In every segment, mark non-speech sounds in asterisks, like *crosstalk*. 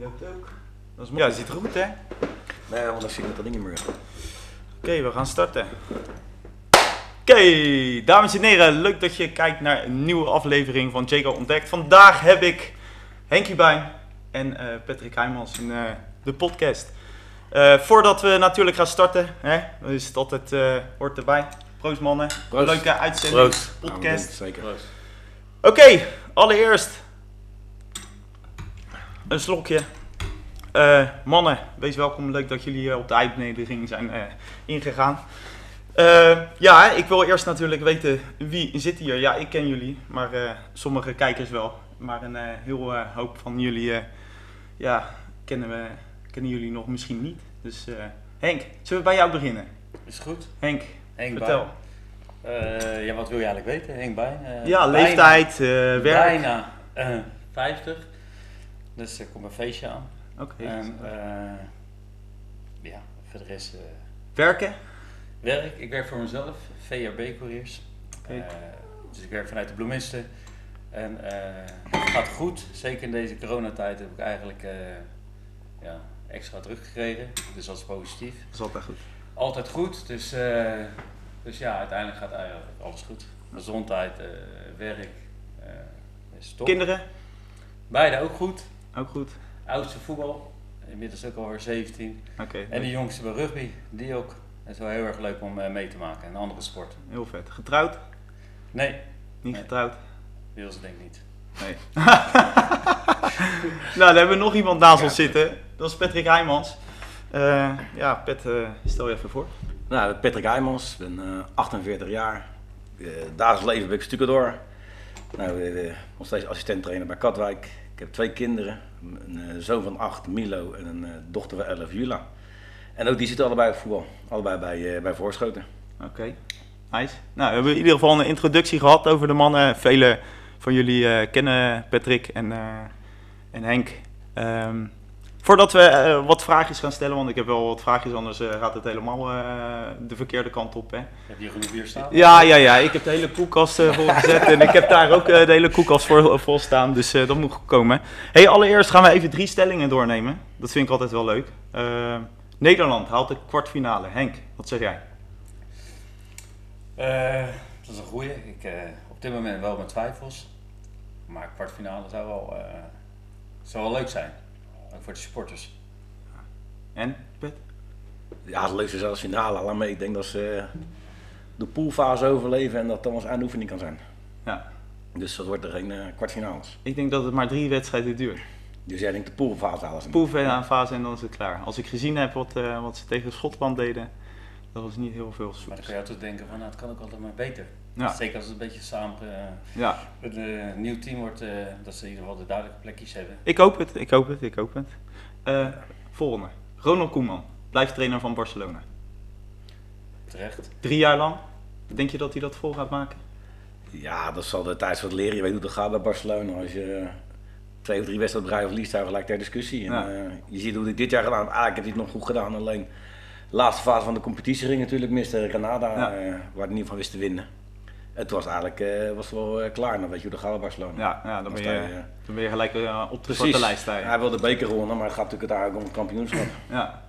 loopt ook. Dat is mooi. Ja, ziet er goed hè? Nee, want dan zie ik dat ding niet meer. Oké, we gaan starten. Oké, dames en heren, leuk dat je kijkt naar een nieuwe aflevering van Jaco Ontdekt. Vandaag heb ik Henkie Buin en eh, Patrick Heijmans in eh, de podcast. Eh, voordat we natuurlijk gaan starten, hè, is het altijd, eh hoort erbij. Proost mannen, Proost. leuke uitzending, Proost. podcast. Zeker. Oké, allereerst een slokje. Eh, mannen, wees welkom. Leuk dat jullie eh, op de uitnodiging zijn eh, ingegaan. Ja, ik wil eerst natuurlijk weten wie zit hier. Ja, ik ken jullie, maar sommige kijkers wel. Maar een heel hoop van jullie ja, kennen, we, kennen jullie nog misschien niet. Dus Henk, zullen we bij jou beginnen? Is goed. Henk, Henk vertel. Bij. Ja, wat wil je eigenlijk weten? Henk bij. Ja, bijna- leeftijd, werk. Bijna eh, 50. Dus er komt een feestje aan. Oké. En eh, ja, voor de rest eh, Werken? werk. Ik werk voor mezelf, VRB Couriers. Oké. Eh, dus ik werk vanuit de bloemisten. En het gaat goed. Zeker in deze coronatijd heb ik eigenlijk eh, ja, extra druk gekregen. Dus dat is positief. Dat is altijd goed. Altijd goed, dus, eh, dus ja, uiteindelijk gaat eigenlijk alles goed. Gezondheid, werk, eh is top. Kinderen? Beide ook goed. Ook goed. Oudste voetbal, inmiddels ook alweer 17. Oké, En de jongste bij rugby, die ook. Dat is wel heel erg leuk om eh, mee te maken, een andere sport. heel vet. Getrouwd? Nee, Niet Nee. getrouwd? ze denk ik niet. Nee. *laughs* nou, dan hebben we nog iemand naast ons zitten. Dat is Patrick Heijmans. Eh, ja, Pet, eh, stel je even voor. Nou, Patrick Heijmans, ik ben eh, 48 jaar. Eh dagelijks leven ben ik stucador. Nou, eh, nog steeds assistent trainer bij Katwijk. Ik heb twee kinderen. Een eh, zoon van 8, Milo, en een eh, dochter van 11, Jula. En ook die zitten allebei op voetbal. Allebei bij, eh bij Voorschoten. Oké, nice. Nou, we hebben in ieder geval een introductie gehad over de mannen. Velen van jullie kennen Patrick en, en Henk. Ehm, voordat we eh, wat vraagjes gaan stellen, want ik heb wel wat vraagjes, anders eh, gaat het helemaal eh, de verkeerde kant op. Hè? Heb je genoeg bier staan? Ja, ja, ja. Ik heb de hele koelkast vol gezet en ik heb daar ook de hele koelkast voor, vol staan. Dus eh, dat moet goed komen. Hey, allereerst gaan we even drie stellingen doornemen. Dat vind ik altijd wel leuk. Nederland haalt de kwartfinale. Henk, wat zeg jij? Eh, dat is een goeie. Ik, eh, op dit moment wel met twijfels. Maar kwartfinale zou wel, eh, zou wel leuk zijn. Ook voor de supporters. En, Pet? Ja, het leukste is zelfs finale. Laat me, ik denk dat ze eh, de poolfase overleven en dat dan als aanoefening kan zijn. Ja. Dus dat wordt er geen eh, kwartfinales. Ik denk dat het maar drie wedstrijden duurt. Dus jij denkt de poolfase halen ze. Poolfase en dan is het klaar. Als ik gezien heb wat, eh, wat ze tegen Schotland deden, dat was niet heel veel. Maar dan kun je altijd denken van nou, het kan ook altijd maar beter. Ja, Zeker als het een beetje samen eh, ja. met een nieuw team wordt, eh, dat ze in ieder geval de duidelijke plekjes hebben. Ik hoop het, ik hoop het, ik hoop het. Eh, volgende. Ronald Koeman, blijft trainer van Barcelona. Terecht. Drie jaar lang. Denk je dat hij dat vol gaat maken? Ja, dat zal de tijd het leren. Je weet hoe het gaat bij Barcelona. Als je eh, twee of drie wedstrijden op rij verliest, daar gelijk ter discussie. En, Ja. eh, je ziet hoe hij dit jaar gedaan heeft. Eigenlijk heeft hij het nog goed gedaan. Alleen de laatste fase van de competitie ging natuurlijk mis tegen Canada, Ja. eh, waar hij niet van wist te winnen. Het was eigenlijk eh, was wel eh, klaar. Dan weet je hoe gaat bij Barcelona. Ja, ja dan, ben je, eh, dan ben je gelijk op de zwarte lijst staan. Hij wil de beker gewonnen, maar het gaat natuurlijk uiteindelijk om het kampioenschap. *clears throat* Ja.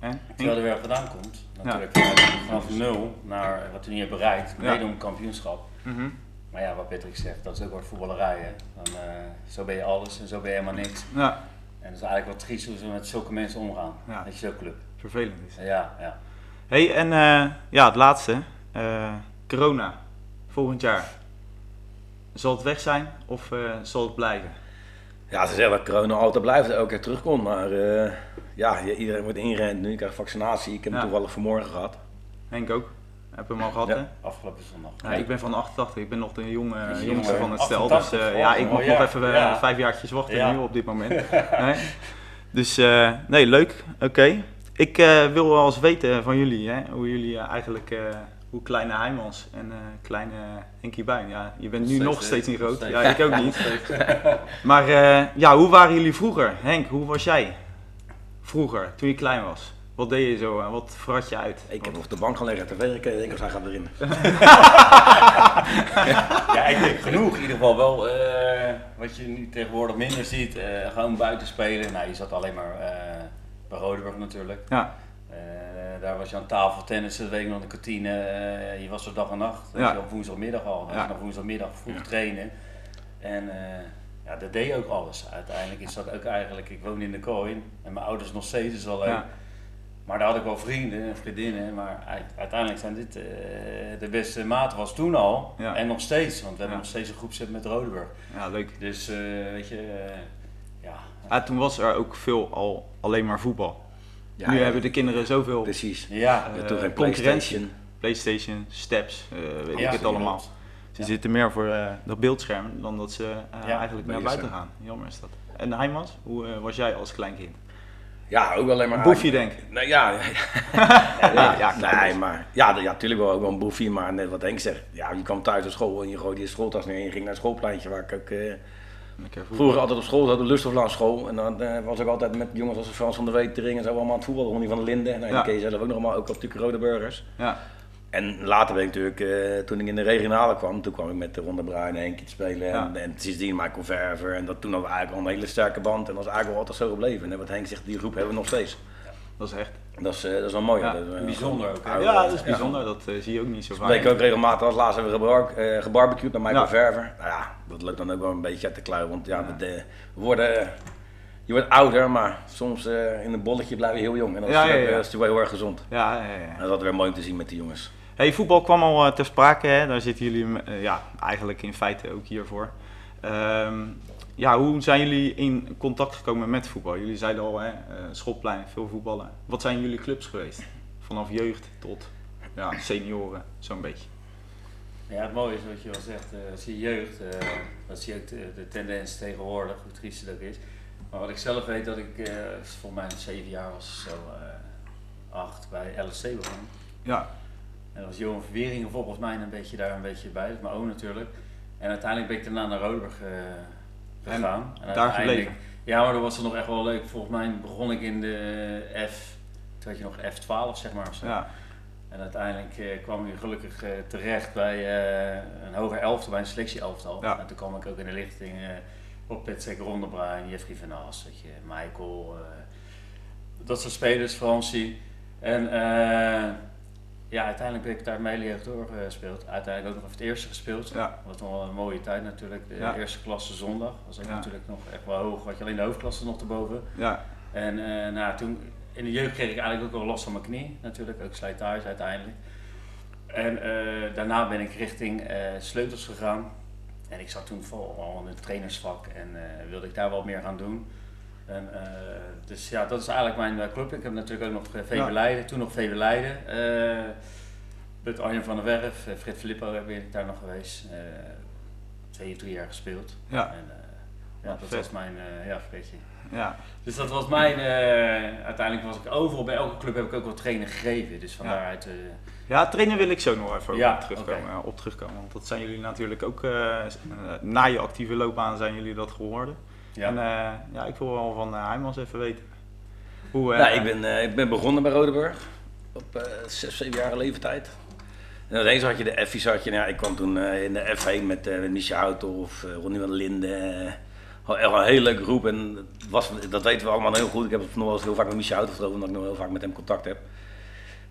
En? Terwijl er weer vandaan komt, natuurlijk vanaf nul naar wat hij niet heeft bereikt, Ja. mede om kampioenschap. Mhm. Maar ja, wat Patrick zegt, dat is ook wat voetballerij. Hè? Dan, eh, zo ben je alles en zo ben je helemaal niks. Ja, En dat is eigenlijk wat triest hoe ze met zulke mensen omgaan. Ja. Dat je zo'n club. vervelend is. Ja, ja. hey, en eh, ja, het laatste. Eh, corona. Volgend jaar. Zal het weg zijn of eh, zal het blijven? Ja, ze zeggen dat corona altijd blijft, elke keer terugkomt. Maar eh, ja, iedereen wordt ingerend nu. Je krijgt vaccinatie. Ik heb Ja. hem toevallig vanmorgen gehad. Henk ook. Heb hem al gehad, Ja. hè? Afgelopen zondag. Ja, ik ben van 88, ik ben nog de jonge, jongste jongen? van het stel. Dus 88, eh, ja, ik mag nog even ja. vijf jaartjes wachten nu op dit moment. *laughs* Nee? Dus nee, leuk. Oké. Ik wil wel eens weten van jullie, hè, hoe jullie eigenlijk, hoe kleine Heijmans en eh, kleine Henkie Buin. Ja, je bent nu Steeds, nog steeds niet groot. Steeds. Ja, ik ook niet. *laughs* *laughs* Maar eh, ja, hoe waren jullie vroeger? Henk, hoe was jij vroeger, toen je klein was? Wat deed je zo? en Wat verrat je uit? Ik heb op de bank gaan liggen, tv gekeken, ik was hij gaat erin. *laughs* Ja, ik denk genoeg. In ieder geval wel eh, wat je nu tegenwoordig minder ziet. eh, gewoon buiten spelen. Nou, je zat alleen maar eh, bij Rodeburg natuurlijk. Ja, Eh, daar was je aan tafel tennissen, dat weet ik nog in de kantine. eh, je was er dag en nacht. Dat Ja. je op woensdagmiddag al. Ja. nog woensdagmiddag vroeg Ja. trainen. En eh, ja, dat deed ook alles. Uiteindelijk is dat ook eigenlijk, ik woon in de Kooi en mijn ouders nog steeds, is ja, Maar daar had ik wel vrienden en vriendinnen, maar uit- uiteindelijk zijn dit eh, de beste maat was toen al Ja. en nog steeds, want we hebben nog steeds een groep zitten met Rodeburg. ja, leuk. Dus eh, weet je, eh, ja. Ja, toen was er ook veel al alleen maar voetbal. Ja, nu ja, hebben de kinderen zoveel Precies. Ja, Eh, toen geen concurrentie. Playstation. PlayStation, steps, eh, weet Ja, ik het allemaal. Ze Ja. zitten meer voor eh, dat beeldscherm dan dat ze eh, Ja, eigenlijk naar buiten gaan. Jammer is dat. En Heimans, hoe eh, was jij als kleinkind? Ja, ook alleen maar... Een boefje, denk ik. Nee, ja, *laughs* ja, Ja, ja, nee, maar ja, ja, natuurlijk wel ook wel een boefie, maar net wat Henk zegt. Ja, je kwam thuis uit school en je gooide je schooltas neer en je ging naar het schoolpleintje waar ik ook eh. Vroeger altijd op school de Lusthof school. En dan eh, was ik altijd met jongens als Frans van der Wetering en zo allemaal aan het voetballen, Ronnie van der Linden. Nou, Ja. die ken je zelf ook nog allemaal, ook op natuurlijk Rode Burgers. Ja, En later ben ik natuurlijk, eh, toen ik in de regionale kwam, toen kwam ik met de Ronde Bruin en Henkie te spelen. En, Ja. en sindsdien Michael Verver. En dat, toen we dat is we dat eh, dat is wel mooi. Ja, dat is, eh, bijzonder ook, hè? Ja, dat is bijzonder. Dat eh, zie je ook niet zo vaak. Bleek ook regelmatig als laatst hebben we gebar gebarbecued met Michael Ja. Verver. Nou ja, dat lukt dan ook wel een beetje uit de kluis. Want ja, we, de- we worden, je wordt ouder, maar soms in een bolletje blijf je heel jong. En dat is, natuurlijk, wel heel erg gezond. Ja, ja, ja. En dat is altijd weer mooi om te zien met die jongens. Hey, voetbal kwam al ter sprake, hè? daar zitten jullie ja, eigenlijk in feite ook hiervoor. Ehm, ja, hoe zijn jullie in contact gekomen met voetbal? Jullie zeiden al, hè, eh, schoolplein, veel voetballen. Wat zijn jullie clubs geweest? Vanaf jeugd tot ja, senioren, zo'n beetje. Ja, het mooie is wat je al zegt, eh zie je jeugd, eh, dat zie je ook de, de tendens tegenwoordig, hoe triest het ook is. Maar wat ik zelf weet, dat ik eh volgens mij zeven jaar was, zo eh, acht, bij LSC begon. Ja, En dat was Johan Verweringen volgens mij een beetje daar een beetje bij, dat mijn oom natuurlijk. En uiteindelijk ben ik daarna naar Rodeburg eh, gegaan. daar uiteindelijk- gebleven? Ja, maar dat was het nog echt wel leuk. Volgens mij begon ik in de F, toen had je nog F12 zeg maar zo. ja, En uiteindelijk eh, kwam ik gelukkig eh, terecht bij eh, een hoger elftal, bij een selectie elftal. Ja. En toen kwam ik ook in de lichting op Petzek Rondebruin, Jeffrey van As, je, Michael, dat soort spelers, Francie. En eh, ja, uiteindelijk ben ik daar mijn jeugd doorgespeeld. Uiteindelijk ook nog even het eerste gespeeld. Ja. Dat was nog wel een mooie tijd natuurlijk. De Ja. eerste klasse zondag was ook Ja. natuurlijk nog echt wel hoog. Had je alleen de hoofdklasse nog erboven. ja, En eh, nou, toen, in de jeugd kreeg ik eigenlijk ook wel last van mijn knie, natuurlijk, ook slijtage uiteindelijk. En eh, daarna ben ik richting eh, sleutels gegaan. En ik zat toen vol in het trainersvak en eh, wilde ik daar wel meer gaan doen. En, eh, dus ja, dat is eigenlijk mijn eh, club. Ik heb natuurlijk ook nog eh, VV Ja. Leiden, toen nog VV Leiden. met Arjen van der Werf, Fred Filippo ben ik daar nog geweest. eh twee of drie jaar gespeeld. ja, En, ja, dat Vet. was mijn, ja, Fredje. ja, Dus dat was mijn, uiteindelijk was ik overal, bij elke club heb ik ook wel trainen gegeven. Dus van Ja. daaruit, ja. trainen wil ik zo nog even Ja, op, terugkomen, op terugkomen. Want dat zijn jullie natuurlijk ook, na je actieve loopbaan zijn jullie dat geworden. Ja. En eh, ja, ik wil wel van uh, Heimans even weten. Hoe, eh, Nou, ik, ben, eh, ik ben begonnen bij Rodeburg op eh zes, zeven jaar leeftijd. En ineens had je de F's, had je, nou, ik kwam toen eh, in de F1 met eh Michel eh Ronnie van Linden. eh, echt een hele leuke groep en was, dat weten we allemaal heel goed. Ik heb het nog wel eens heel vaak met Michel over, omdat ik nog heel vaak met hem contact heb.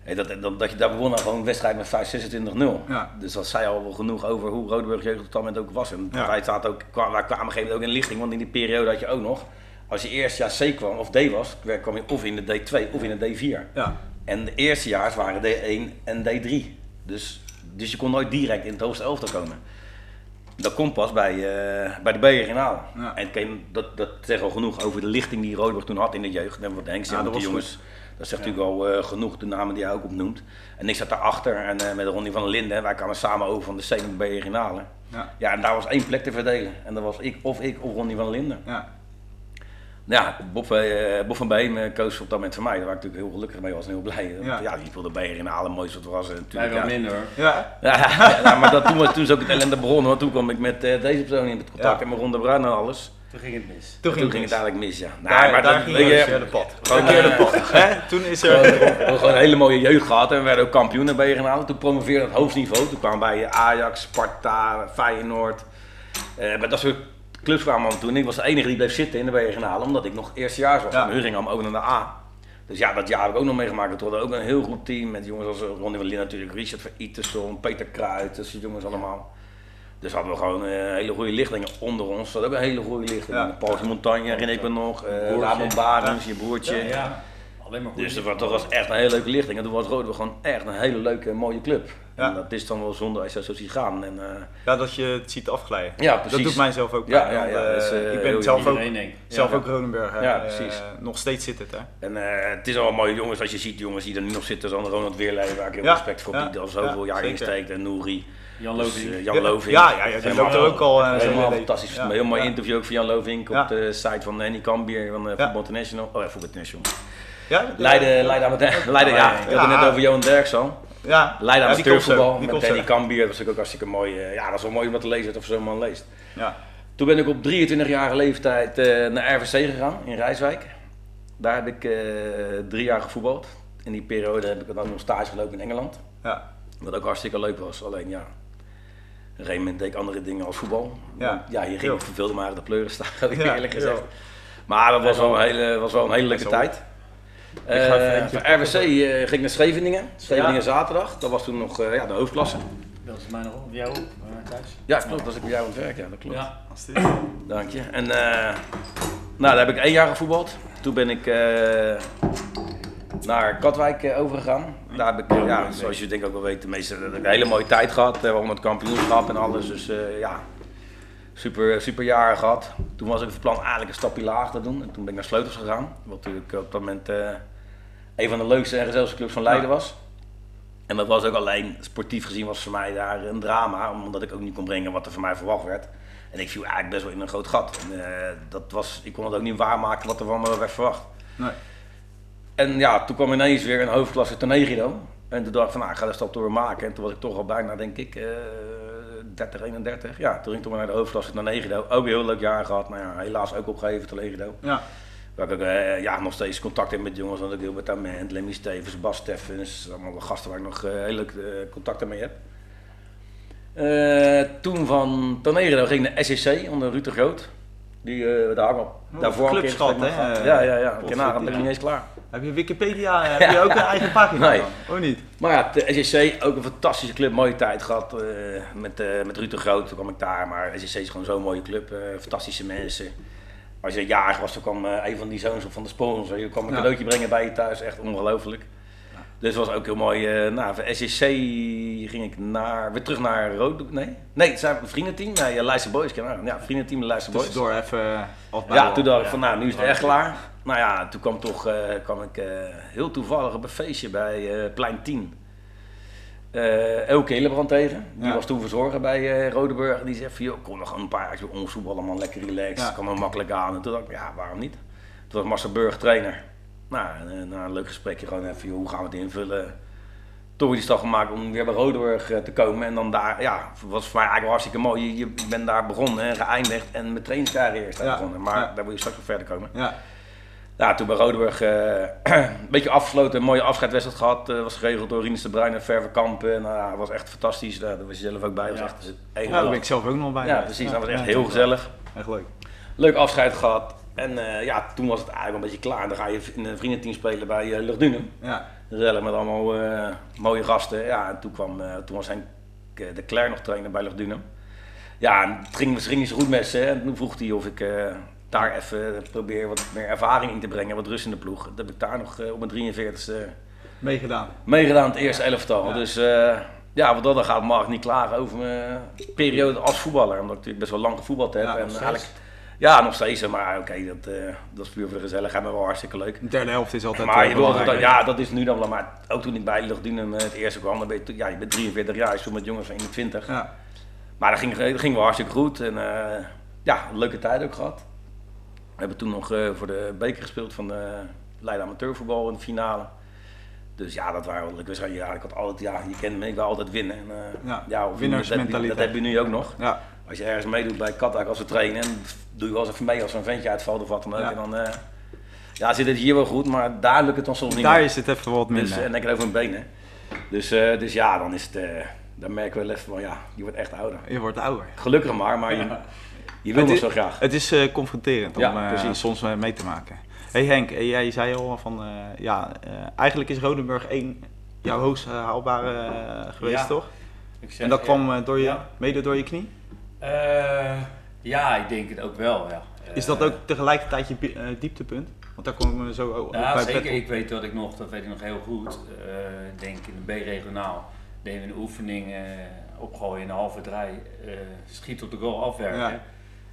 Hey, dat, dat, dat je daar begon gewoon een wedstrijd met 5-26-0. Ja. Dus dat zei al wel genoeg over hoe Rodeburg jeugd op dat moment ook was. En Ja. wij, zaten ook, kwa- wij kwamen op een gegeven moment ook in lichting, want in die periode had je ook nog, als je eerst jaar C kwam of D was, kwam je of in de D2 of in de D4. Ja, En de eerstejaars waren D1 en D3. Dus, dus je kon nooit direct in het hoogste elftal komen. Dat komt pas bij, eh, bij de B-regionale. Ja. En je- dat, dat zegt al genoeg over de lichting die Rodeburg toen had in de jeugd. En wat Henk Ja, met dat die jongens. Dat zegt natuurlijk al eh, genoeg, de namen die hij ook opnoemt. En ik zat daarachter en eh, met Ronnie van der Linden. En wij kwamen samen over van de C naar de B-regionale. ja, Ja, en daar was één plek te verdelen. En dat was ik of ik of Ronnie van der Linden. ja. Ja, Bob, eh, Bob van Beem, coach op dat moment van mij, daar was ik natuurlijk heel gelukkig mee, was en heel blij. Ja. Ja, die speelde bij in alle mooiste wat was. Natuurlijk, wel ja. minder hoor. Ja, Ja, ja, *laughs* ja, maar dat, toen, was, toen is ook het ellende begonnen, want toen kwam ik met eh, deze persoon in contact Ja. en met Ron de Bruin en alles. Toen ging het mis. Toen Toen ging, ging het eigenlijk mis, ja. Nou, Daar, maar daar dat- ging je je, verkeerde pad. gewoon, eh, pad. *laughs* Hè? Toen is er... we hadden gewoon een hele mooie jeugd gehad en we werden ook kampioenen bij je gehaald. Toen promoveerde het hoogst niveau. Toen kwamen bij Ajax, Sparta, Feyenoord. Eh bij dat soort clubs kwamen we toen. Ik was de enige die bleef zitten in de regionale, omdat ik nog eerstejaars was. Ja. En hun gingen allemaal ook naar de A. Dus ja, dat jaar heb ik ook nog meegemaakt. We hadden ook een heel goed team met jongens als Ronnie van Lien natuurlijk, Richard van Iterson, Peter Kruijt, dat soort jongens allemaal. Dus hadden we gewoon eh, hele goede lichtingen onder ons. Dat ook een hele goede lichting. Ja. Paul Montagne herinner ik me nog. Broertje. Ramon Barens, je broertje. Ja, ja. Alleen maar goed. Dus dat was, dat was echt een hele leuke lichting. En toen was Rode gewoon echt een hele leuke, mooie club. Ja. En dat is dan wel zonde als je zo ziet gaan. En, eh, Ja, dat je het ziet afglijden. ja, precies. Dat doet mij zelf ook Ja, pijn, ja, eh, eh, ik ben zelf ook, zelf Ja. ook. Ja, precies. nog steeds zit het, hè? En eh, het is allemaal mooie jongens als je ziet, jongens die er nu nog zitten, zoals Ronald Weerlee, waar ik heel Ja, respect voor ja, bied, al zoveel ja, jaar zeker. insteekt. En Nouri, Jan dus, Loving. Jan Ja, Lovink. Ja, ja, ja die Helemaal- loopt er ook al. zijn Helemaal hele- fantastisch. Ja, Een heel mooi ja. interview ook van Jan Lovink Ja. op de site van Henny Kambier van uh, Ja. Voetbal International. Oh ja, Voetbal International. Ja, Leiden, Leiden, Leiden, Leiden, ja. Ik had het net over Johan al. Ja, Leiden ja, zo, amateurvoetbal met Danny zo. Kambier. Dat was natuurlijk ook hartstikke mooi. eh, ja, dat is wel mooi om dat te lezen of zo'n man leest. Ja. Toen ben ik op 23-jarige leeftijd eh, naar RVC gegaan in Rijswijk. Daar heb ik eh, drie jaar gevoetbald. In die periode heb ik dan nog stage gelopen in Engeland. Ja. Wat ook hartstikke leuk was. Alleen ja, op een gegeven moment deed ik andere dingen als voetbal. Ja. Want, ja hier ging ik verveelde maar de pleuren staan, *laughs* ik Ja, eerlijk gezegd. Maar dat was wel een hele, was wel een hele leuke Zo. tijd. Eentje van RWC eh, ging ik naar Scheveningen. Scheveningen Ja. zaterdag. Dat was toen nog eh, ja, de hoofdklasse. Dat is mij nog op. Jou ook, thuis? Ja, klopt. Dat was ik bij jou aan het werk. Ja, dat klopt. Ja. Alsjeblieft. Dank je. En eh, nou, daar heb ik één jaar gevoetbald. Toen ben ik eh, naar Katwijk overgegaan. Daar heb ik, ja, zoals je denk ik ook wel weet, de meeste dat heb ik een hele mooie tijd gehad. We hebben het kampioenschap en alles. Dus eh, ja, super, super jaren gehad. Toen was ik van plan eigenlijk een stapje lager te doen. En toen ben ik naar Sleutels gegaan. Wat natuurlijk op dat moment eh, een van de leukste en gezelligste clubs van Leiden was. En dat was ook alleen, sportief gezien was voor mij daar een drama. Omdat ik ook niet kon brengen wat er van mij verwacht werd. En ik viel eigenlijk best wel in een groot gat. En, eh, dat was, ik kon het ook niet waarmaken wat er van me werd verwacht. Nee. En ja, toen kwam ineens weer een hoofdklasse Tonegido. En toen dacht ik van, nou, ik ga de stap door maken. En toen was ik toch al bijna, denk ik, eh 30, 31. Ja, toen ging ik maar naar de hoofdklasse Tonegido. Ook een heel leuk jaar gehad. Nou ja, helaas ook opgegeven Tonegido. Ja. Waar ik eh, ja, nog steeds contact heb met jongens. Want ik Gilbert Ament, Lemmy Stevens, Bas Steffens. Allemaal gasten waar ik nog eh, heel leuk eh, contacten mee heb. Toen van Tonegido ging naar SEC onder Ruud de Groot. Die, daar hangen Oh, daarvoor een keer hè? Ja, ja, ja. Potverdikke. Kenaar, ben ik niet eens klaar. Heb je Wikipedia, heb je ook een eigen pagina Nee. dan? Of niet? Maar ja, de SEC, ook een fantastische club, mooie tijd gehad eh, met, eh met Ruud de Groot. Toen kwam ik daar, maar SEC is gewoon zo'n mooie club, eh, fantastische mensen. Als je jarig was, dan kwam eh, een van die zoons van de sponsor, je kwam een Ja. cadeautje brengen bij je thuis, echt ongelooflijk. Dus het was ook heel mooi. eh nou, van SEC ging ik naar, weer terug naar Rood. Nee, nee, het zijn vriendenteam. Nee, uh, Leicester Boys. Ja, vriendenteam de Leicester Boys. Tussendoor even uh, Ja, toen dacht ik van nou, nu is het echt klaar. Nou ja, toen kwam, toch, uh, kwam ik uh, heel toevallig op een feestje bij uh, Plein 10. Uh, Elke Hillebrand tegen. Die ja. was toen verzorger bij Rodeburg. En die zei van, joh, kom nog een paar jaar omvoetballen, man. Lekker relaxed. Ja. Kan er makkelijk aan. En toen dacht ik, ja, waarom niet? Toen was Marcel Burg trainer. Nou, na een leuk gesprekje gewoon even, joh, hoe gaan we het invullen? Toen die stap gemaakt om weer bij Rodeburg te komen. En dan daar, ja, was voor mij eigenlijk hartstikke mooi. Je, je bent daar begonnen en geëindigd. En met trainingscarrière is daar ja. begonnen. Maar daar wil je straks nog verder komen. Ja. Nou, toen bij Rodeburg uh, *clears throat* een beetje afgesloten, een mooie afscheidwedstrijd gehad. Uh, was geregeld door Rinus de Bruin en Verve Kampen. Nou, dat was echt fantastisch. Daar was je zelf ook bij. Was echt ja, daar ben ik zelf ook nog bij. Ja, precies. dat was echt heel gezellig. Echt leuk. Leuk afscheid gehad. En uh, ja, toen was het eigenlijk een beetje klaar. Dan ga je in een vriendenteam spelen bij uh, Luchtdunen. Ja. Gezellig met allemaal uh, mooie gasten. Ja, en toen, kwam, toen was Henk de Cler nog trainer bij Luchtdunen. Ja, en het ging, het ging niet zo goed met ze. En toen vroeg hij of ik daar even probeer wat meer ervaring in te brengen, wat rust in de ploeg. Dat heb ik daar nog uh, op mijn 43ste meegedaan. Meegedaan het eerste elftal. Ja. Dus uh, ja, wat dat dan gaat, mag ik niet klagen over mijn periode als voetballer. Omdat ik natuurlijk best wel lang gevoetbald heb. Ja, en eigenlijk, ja, nog steeds. Maar oké, okay, dat, uh, dat is puur voor de gezelligheid, maar wel hartstikke leuk. De derde helft is altijd Maar je wil altijd, ja, dat is nu dan wel. Maar ook toen ik bij Luchtdunen het eerste kwam, dan ben je, ja, je bent 43 jaar, je stond met jongens van 21. Ja. Maar dat ging, dat ging wel hartstikke goed. En ja, een leuke tijd ook gehad. We hebben toen nog uh, voor de beker gespeeld van de Leiden Amateurvoetbal in de finale. Dus ja, dat waren leuke wedstrijden. Ja, ik had altijd, ja, je kent me, ik wil altijd winnen. En, uh, ja, ja winnaarsmentaliteit. Dat, heb je nu ook nog. Ja. als je ergens meedoet bij Katwijk als we trainen, en doe je wel eens even mee als een ventje uitvalt of wat dan ook. Ja. En dan eh, ja, zit het hier wel goed, maar daar lukt het dan soms niet Daar is het even wat Dus, minder. en ik over mijn benen. Dus, eh, dus ja, dan is het, eh, dan merken we wel even van ja, je wordt echt ouder. je wordt ouder. Gelukkig maar, maar je, je wil Het zo graag. Het is eh, confronterend om Ja, eh, soms eh, mee te maken. hey Henk, jij zei al van, ja, eigenlijk is Rodenburg 1 jouw hoogst haalbare geweest, Ja. toch? Ik zeg, En dat kwam door je, mede door je knie? Ja, ik denk het ook wel, ja. Is dat ook tegelijkertijd je dieptepunt? Want daar komen we zo ook Ja, bij zeker. Ik weet dat ik nog, dat weet ik nog heel goed. Ik denk in de B-regionaal deden we een oefening opgooien in de halve draai, schiet op de goal afwerken. Ja.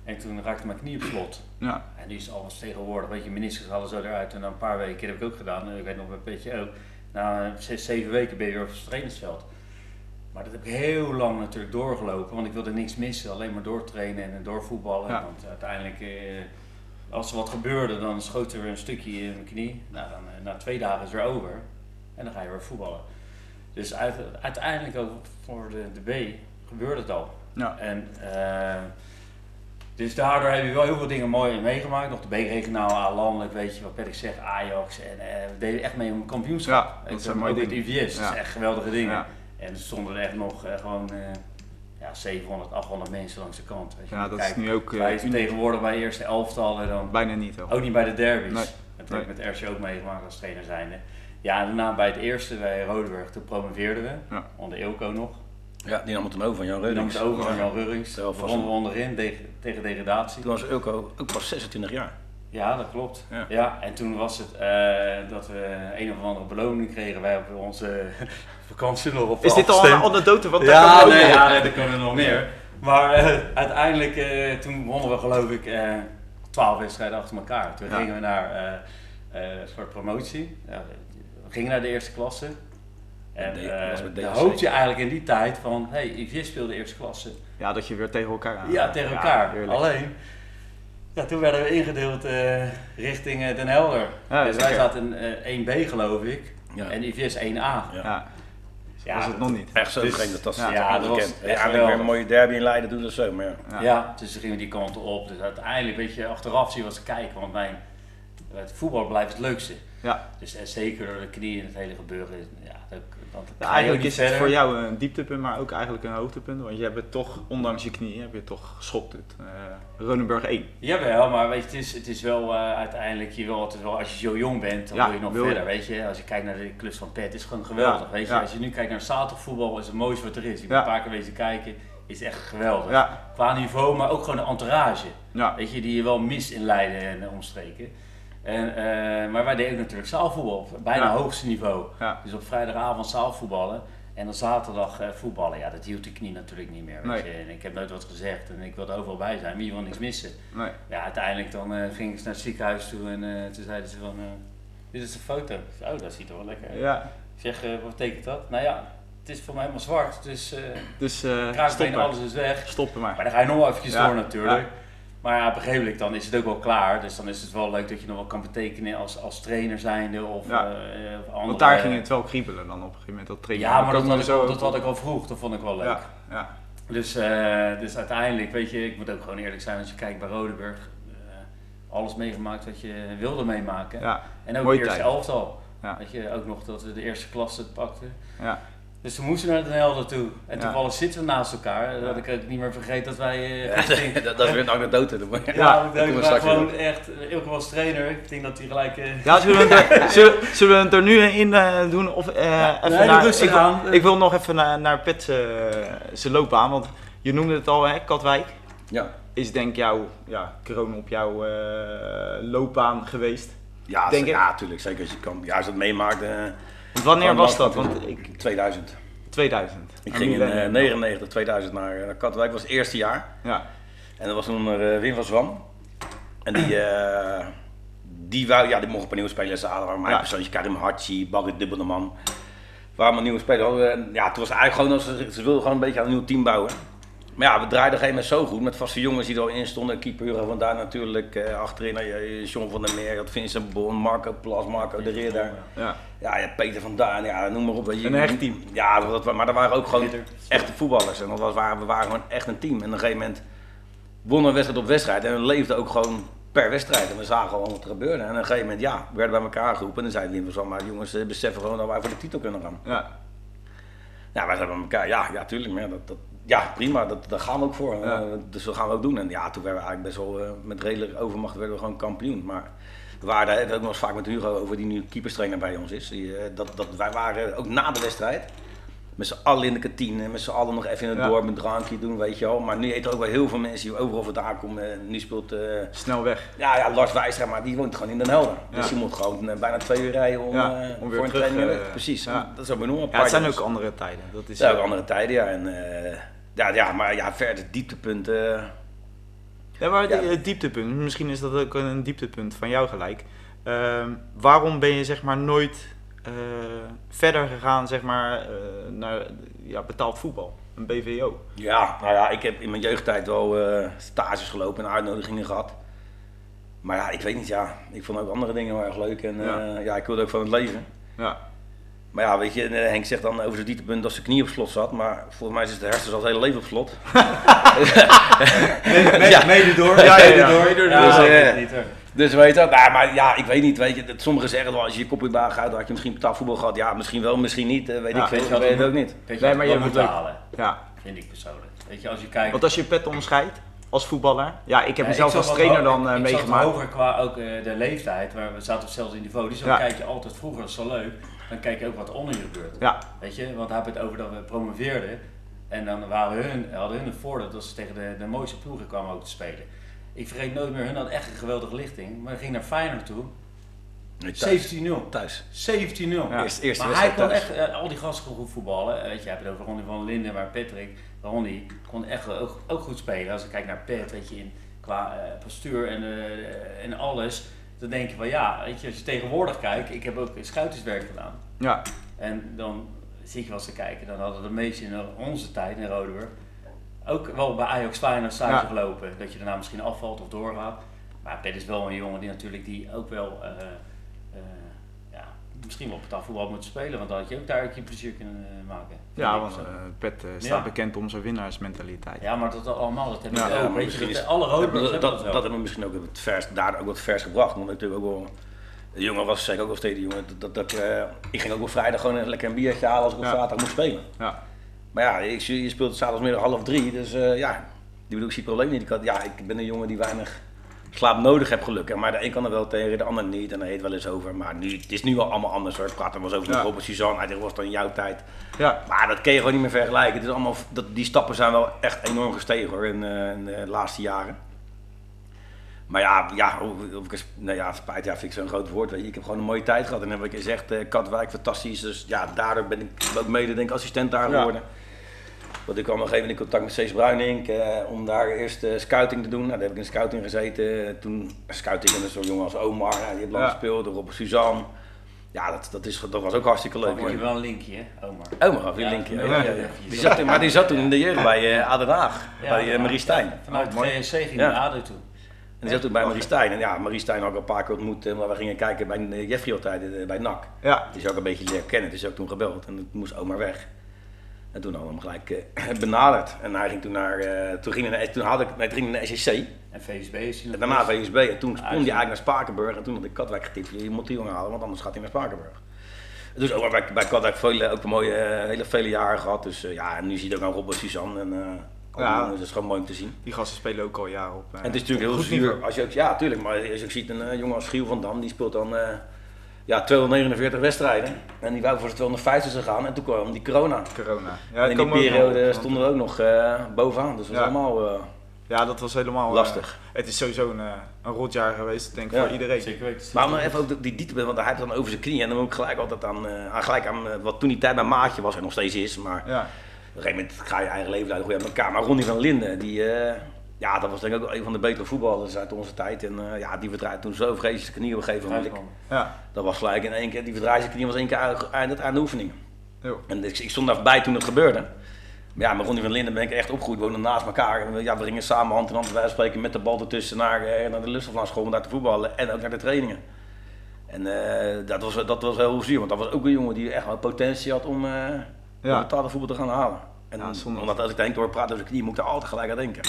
En toen raakte mijn knie op slot. Ja, En die is alles tegenwoordig, weet je, ministers halen zo eruit. En na een paar weken, dat heb ik ook gedaan, en ik weet nog een beetje ook. Na zes, zeven weken ben je weer op het trainingsveld. Maar dat heb ik heel lang natuurlijk doorgelopen, want ik wilde niks missen. Alleen maar doortrainen en doorvoetballen. Ja. Want uiteindelijk, eh, als er wat gebeurde, dan schoot er weer een stukje in mijn knie. Nou, dan, eh, na twee dagen is het weer over. En dan ga je weer voetballen. Dus uit- uiteindelijk ook voor de, de B gebeurde het al. ja. En eh, dus daardoor heb je wel heel veel dingen mooi meegemaakt. Nog de B-regionaal, landelijk, weet je wat Patrick zegt, Ajax. En eh, we deden echt mee om een kampioenschap. Ja, dat zijn mooie dingen. IVS, dat is echt geweldige dingen. Ja. En er stonden er echt nog eh, gewoon eh, ja, 700, 800 mensen langs de kant. Weet je. ja, dat Kijk, is nu ook tegenwoordig bij eerste elftallen dan bijna niet. Hoor. ook niet bij de derbies. Nee. Dat heb ik met RC ook meegemaakt als trainer zijnde. Ja, en daarna bij het eerste, bij Rodeburg, toen promoveerden we. Onder Eelco nog. Ja, die nam het dan over van Jan Die nam het over van Ja. Jan Rurings. Zelf We was wonnen we onderin de- tegen degradatie. Toen was Ilko ook pas 26 jaar. Ja, dat klopt. Ja. Ja. en toen was het eh, dat we een of andere beloning kregen. Wij hebben onze *laughs* vakantie nog op Is dit al een anekdote? Want daar Ja, nee, ja, nee, er er nog meer. Maar eh, uiteindelijk, eh, toen wonnen we geloof ik eh 12 wedstrijden achter elkaar. Toen Ja. gingen we naar eh, eh, een soort promotie. Ja, we gingen naar de eerste klasse. En Dat eh, was met dan hoopte je eigenlijk in die tijd van, hé, hey, IVS speelde eerste klasse. Ja, dat je weer tegen elkaar aan. Ja, tegen elkaar. Alleen, ja, toen werden we ingedeeld eh, richting eh, Den Helder. Ja, dus wij zaten in eh 1B geloof ik. Ja. En IVS 1A. Ja. Ja, Ja, was het nog niet. Echt zo Dus- vreemd dat ja, ja, dat was Eigenlijk weer een mooie derby in Leiden doen dat zo, maar ja. Ja. Ja. dus toen gingen we die kant op. Dus uiteindelijk, weet je, achteraf zie je wat ze kijken. Want mijn, het voetbal blijft het leukste. Ja. Dus en zeker door de knie en het hele gebeuren. Ja, dat, dat Ja, eigenlijk is het voor jou een dieptepunt, maar ook eigenlijk een hoogtepunt. Want je hebt het toch, ondanks je knieën, heb je toch geschopt. Het, eh Ronenburg 1. Jawel, maar weet je, het is, het is wel eh, uiteindelijk, je wil altijd wel, als je zo jong bent, dan Ja, wil je nog wil je. verder, weet je. Als je kijkt naar de clubs van Pet, is het gewoon geweldig, Ja, weet je. Als je nu kijkt naar zaterdagvoetbal, is het mooiste wat er is. Ik ben een paar keer wezen kijken, is echt geweldig. Qua niveau, maar ook gewoon de entourage, weet je, die je wel mist in Leiden en omstreken. En, eh, maar wij deden natuurlijk zaalvoetbal, bijna Ja. hoogste niveau. Ja. Dus op vrijdagavond zaalvoetballen en dan zaterdag eh, voetballen. Ja, dat hield de knie natuurlijk niet meer, weet Nee. je. En ik heb nooit wat gezegd en ik wilde overal bij zijn, maar je wil niks missen. Nee. Ja, uiteindelijk dan eh ging ik naar het ziekenhuis toe en toen zeiden ze van, dit is de foto. Oh, dat ziet er wel lekker uit. Ja, Ik zeg, wat betekent dat? Nou ja, het is voor mij helemaal zwart, dus eh dus alles is weg. Stoppen maar. Maar dan ga je nog wel eventjes Ja, door natuurlijk. Maar ja, op een gegeven moment dan is het ook wel klaar. Dus dan is het wel leuk dat je nog wel kan betekenen als, als trainer zijnde of, Ja. eh, of andere... Want daar ging het wel kriebelen dan op een gegeven moment, dat trainen. Ja, maar dat ik, zo dat had ik al vroeg. Dat vond ik wel leuk. Ja, ja. Dus, eh, dus uiteindelijk, weet je, ik moet ook gewoon eerlijk zijn als je kijkt bij Rodenburg. eh, alles meegemaakt wat je wilde meemaken. ja, en ook mooie de eerste elftal. Ja. Weet je, ook nog dat we de eerste klasse pakten. ja. Dus toen moesten we naar Den Helder toe. En Ja. toevallig zitten we naast elkaar. Dat ik ook niet meer vergeet dat wij... eh, dat, dat is weer een anekdote. *laughs* ja, Ja, ik dat we gewoon echt... Ilke was trainer. Ik denk dat hij gelijk... eh, Ja, zullen we, het *laughs* er, zullen, zullen we het er nu in eh, doen? Of, eh, even nee, naar, rustig ik, wil- aan. ik wil nog even naar, naar Pet zijn loopbaan, want je noemde het al, hè, Katwijk. Ja, Is denk jouw ja, kroon op jouw eh, loopbaan geweest. ja, Denk ja, natuurlijk. Zeker als je kan, ja, als je dat meemaakt. Eh, Want wanneer was dat? Want ik, 2000. 2000. Ik ging in Millennium. eh, 99, 2000 naar, naar Katwijk. Dat was het eerste jaar. Ja, En dat was toen eh, Wim van Zwam. En die, eh, die, wou, ja, die mocht een paar nieuwe spelers halen. Waar mijn Ja. persoontje, Karim Hachi, Barry Dubbelman. Waar mijn nieuwe spelers hadden. En Ja, het was eigenlijk gewoon, ze, ze wilden gewoon een beetje aan een nieuw team bouwen. Maar ja, we draaiden op een gegeven moment zo goed met vaste jongens die er al in stonden. Keeper Hugo van daar natuurlijk. eh, achterin je John van der Meer, had Vincent Bon, Marco Plas, Marco de Ridder. Ja. Ja, ja, Peter van Daan, ja, noem maar op. je. Een echt team. Ja, dat, maar er waren ook gewoon echte voetballers. En dat was, we waren gewoon echt een team. En op een gegeven moment wonnen we wedstrijd op wedstrijd. En we leefden ook gewoon per wedstrijd. En we zagen gewoon wat er gebeurde. En op een gegeven moment, ja, we werden bij elkaar geroepen. En dan zei Wim van maar jongens, eh, beseffen gewoon dat wij voor de titel kunnen gaan. Ja. Ja, wij zeiden bij elkaar, ja, ja, tuurlijk. Maar dat, dat, ja prima, dat, daar gaan we ook voor. Ja. Eh, dus dat gaan we ook doen. En ja, toen werden we eigenlijk best wel, eh, met redelijke overmacht werden we gewoon kampioen. Maar we waren we ook nog eens vaak met Hugo over, die nu keeperstrainer bij ons is. Die, eh, dat, dat, wij waren ook na de wedstrijd, met z'n allen in de kantine, met z'n allen nog even in het Ja. dorp een drankje doen, weet je wel. Maar nu eten er ook wel heel veel mensen die overal vandaan komen. Nu speelt... Snel weg. ja, ja, Lars Wijstra, maar die woont gewoon in Den Helder. Ja. Dus die moet gewoon bijna twee uur rijden om, Ja, om weer voor een terug, training. Precies, dat is ook enorm. Ja, het zijn ook andere tijden. Dat is, ook andere tijden, ja. En, ja, ja, maar ja, verder dieptepunten. Ja, maar Ja. die- het dieptepunt, misschien is dat ook een dieptepunt van jou gelijk. Ehm, waarom ben je zeg maar nooit eh, verder gegaan zeg maar, eh, naar ja, betaald voetbal, een BVO? Ja, nou ja, ik heb in mijn jeugdtijd wel eh, stages gelopen en uitnodigingen gehad. Maar ja, ik weet niet, ja. Ik vond ook andere dingen heel erg leuk. En Ja. ja, ja ik wilde ook van het leven. Ja, Maar ja, weet je, eh, Henk zegt dan over zijn dieptepunt dat zijn knie op slot zat. Maar volgens mij zit de hersens al het hele leven op slot. *laughs* ja. Mede door. Ja. Mede door. Ja, Dus, ik eh, weet het niet hoor. Dus weet je, nou, maar ja, ik weet niet, weet je. dat Sommigen zeggen wel, als je je kop in baan gaat, dan had je misschien betaald voetbal gehad. Ja, misschien wel, misschien niet, eh, weet Ja, ik weet veel. je Ik wat weet het ook niet. Weet je Nee, maar je moet halen, ja. vind ik persoonlijk. Weet je, als je kijkt... Want als je pet omscheidt als voetballer, ja, ik heb Ja, mezelf ik als trainer dan eh, ik, ik zat meegemaakt. hoger qua ook eh, de leeftijd, waar we zaten zelfs in niveau. Dus dan Ja. kijk je altijd vroeger, dat is zo leuk, dan kijk je ook wat onder je gebeurt. Ja, Weet je, want hij heeft het over dat we promoveerden. En dan waren hun, hadden hun het voordeel dat ze tegen de, de mooiste ploegen kwamen ook te spelen. Ik vergeet nooit meer, hun hadden echt een geweldige lichting. Maar ging naar Feyenoord toe. Nee, thuis. 17-0. Thuis. 17-0. Ja. Maar hij kon thuis. echt, eh, al die gasten kon goed voetballen. Eh, weet je, je hebt het over Ronnie van Linden, maar Patrick, Ronnie kon echt ook, ook goed spelen. Als ik kijk naar Pet, weet je, in, qua eh, postuur en, eh, en alles, dan denk je van ja, weet je, als je tegenwoordig kijkt, ik heb ook schuiterswerk gedaan. ja, En dan zit je wel eens te kijken, dan hadden de meesten in onze tijd in Rodeburg ook wel bij Ajax Feyenoord stage gelopen. Dat je daarna misschien afvalt of doorgaat. Maar Pet is wel een jongen die natuurlijk die ook wel, eh, eh, misschien wel op het voetbal moet spelen. Want dan had je ook daar ook je plezier kunnen eh, maken. ja want eh, Pet eh, staat Ja. bekend om zijn winnaarsmentaliteit. ja, maar dat allemaal, dat heb Ja, ik ja, ook. Weet je, dat, is- alle Dat, Rodeburgers dat, hebben dat, dat wel. hebben we misschien ook het vers, daar ook wat vers gebracht. Want natuurlijk ook wel. De jongen was zeker ook wel steeds de jongen. Dat, dat, ik, eh, ik ging ook op vrijdag gewoon een lekker een biertje halen als ik op Ja. zaterdag moest spelen. Ja, Maar ja, ik, je speelt zaterdagmiddag half drie. Dus eh, ja, die bedoel ik zie het probleem niet. Ik, had, ja, ik ben een jongen die weinig slaap nodig heb gelukkig. Maar de een kan er wel tegen, de ander niet. En daar heet wel eens over. Maar nu, het is nu wel allemaal anders hoor. Ik praat er wel eens over Ja. met Robert Suzanne. Hij was dan in jouw tijd. ja, Maar dat kun je gewoon niet meer vergelijken. Het is allemaal, dat, die stappen zijn wel echt enorm gestegen hoor, in, eh, in de laatste jaren. Maar ja, ja, of, ik nou ja, spijt ja, vind ik zo'n groot woord. Weet je. Ik heb gewoon een mooie tijd gehad. En dan heb ik gezegd, eh Katwijk, fantastisch. Dus ja, daardoor ben ik ook mede denk assistent daar Ja. Want ik kwam op een gegeven moment in contact met Cees Bruinink eh, om daar eerst eh, scouting te doen. Nou, daar heb ik in scouting gezeten. Toen scouting met zo'n jongen als Omar, nou, die heeft lang Ja. gespeeld. Robert Suzanne. Ja, dat, dat, is, dat was ook hartstikke leuk. Dan je wel een linkje, hè, Omar. Omar, gaf je een Ja, linkje. ja, Ja. Die zat, toen- maar die zat toen in de jeugd bij uh, Haag, bij Marie Stijn. Vanuit Oh, de. VSC ging Ja. naar ADO toe. En die zat toen bij Marie Stijn. En ja, Marie Stijn had ik een paar keer ontmoet, maar we gingen kijken bij Jeffrey altijd, bij NAC. ja, Die is ook een beetje leren kennen, dus ook toen gebeld. En toen moest Omar weg. En toen hadden we hem gelijk eh, *clears throat* benaderd. En hij ging toen naar, eh, toen ging hij naar, toen had ik, nee, toen ging naar SEC. En VSB is hij En daarna. VSB. En toen Ah, kon hij eigenlijk naar Spakenburg. En toen had ik Katwijk getipt. Je moet die jongen halen, want anders gaat hij naar Spakenburg. Dus ook bij, bij Katwijk vele, ook een mooie, eh, hele vele jaren gehad. Dus ja, en nu zie je ook aan Robert Suzanne. En, eh, Ja. Dat is gewoon mooi om te zien. die gasten spelen ook al jaren op. eh, En het is natuurlijk heel zuur. Als je ook, ja, tuurlijk. Maar als je ook ziet een jongen als Giel van Dam, die speelt dan eh, ja, 249 wedstrijden. En die wou voor de 250 gaan. En toen kwam die corona. Corona. Ja, en in die ook periode op, stonden we ook nog eh, bovenaan. Dus dat was Ja. allemaal eh, Ja, dat was helemaal eh, lastig. het is sowieso een, een rotjaar geweest, denk ik, Ja. voor iedereen. Zeker weten. Maar om even ook die diepte, want hij heeft het dan over zijn knieën. En dan moet ik gelijk altijd aan, eh, aan, gelijk aan wat toen die tijd mijn maatje was en nog steeds is. Maar Ja, op een gegeven moment ga je eigen leven uit uit elkaar. Maar Ronnie van Linden, die, eh, ja, dat was denk ik ook een van de betere voetballers uit onze tijd. En eh, ja, die verdraaide toen zo vreselijk zijn knie op een gegeven moment. ja, Dat was gelijk in één keer, die verdraaide zijn knie was één keer aan, aan, de oefening. Jo. En ik, ik stond daarbij toen het gebeurde. Maar ja, met Ronnie van Linden ben ik echt opgegroeid, we woonden naast elkaar. En ja, we gingen samen hand in hand van spreken met de bal ertussen naar, eh, naar de Lustaflandschool om daar te voetballen en ook naar de trainingen. En eh, dat, was, dat was heel zuur, want dat was ook een jongen die echt wel potentie had om, eh Ja. om betaalde voetbal te gaan halen. En Ja, omdat als ik denk door praten over zijn knie, moet ik daar altijd gelijk aan denken.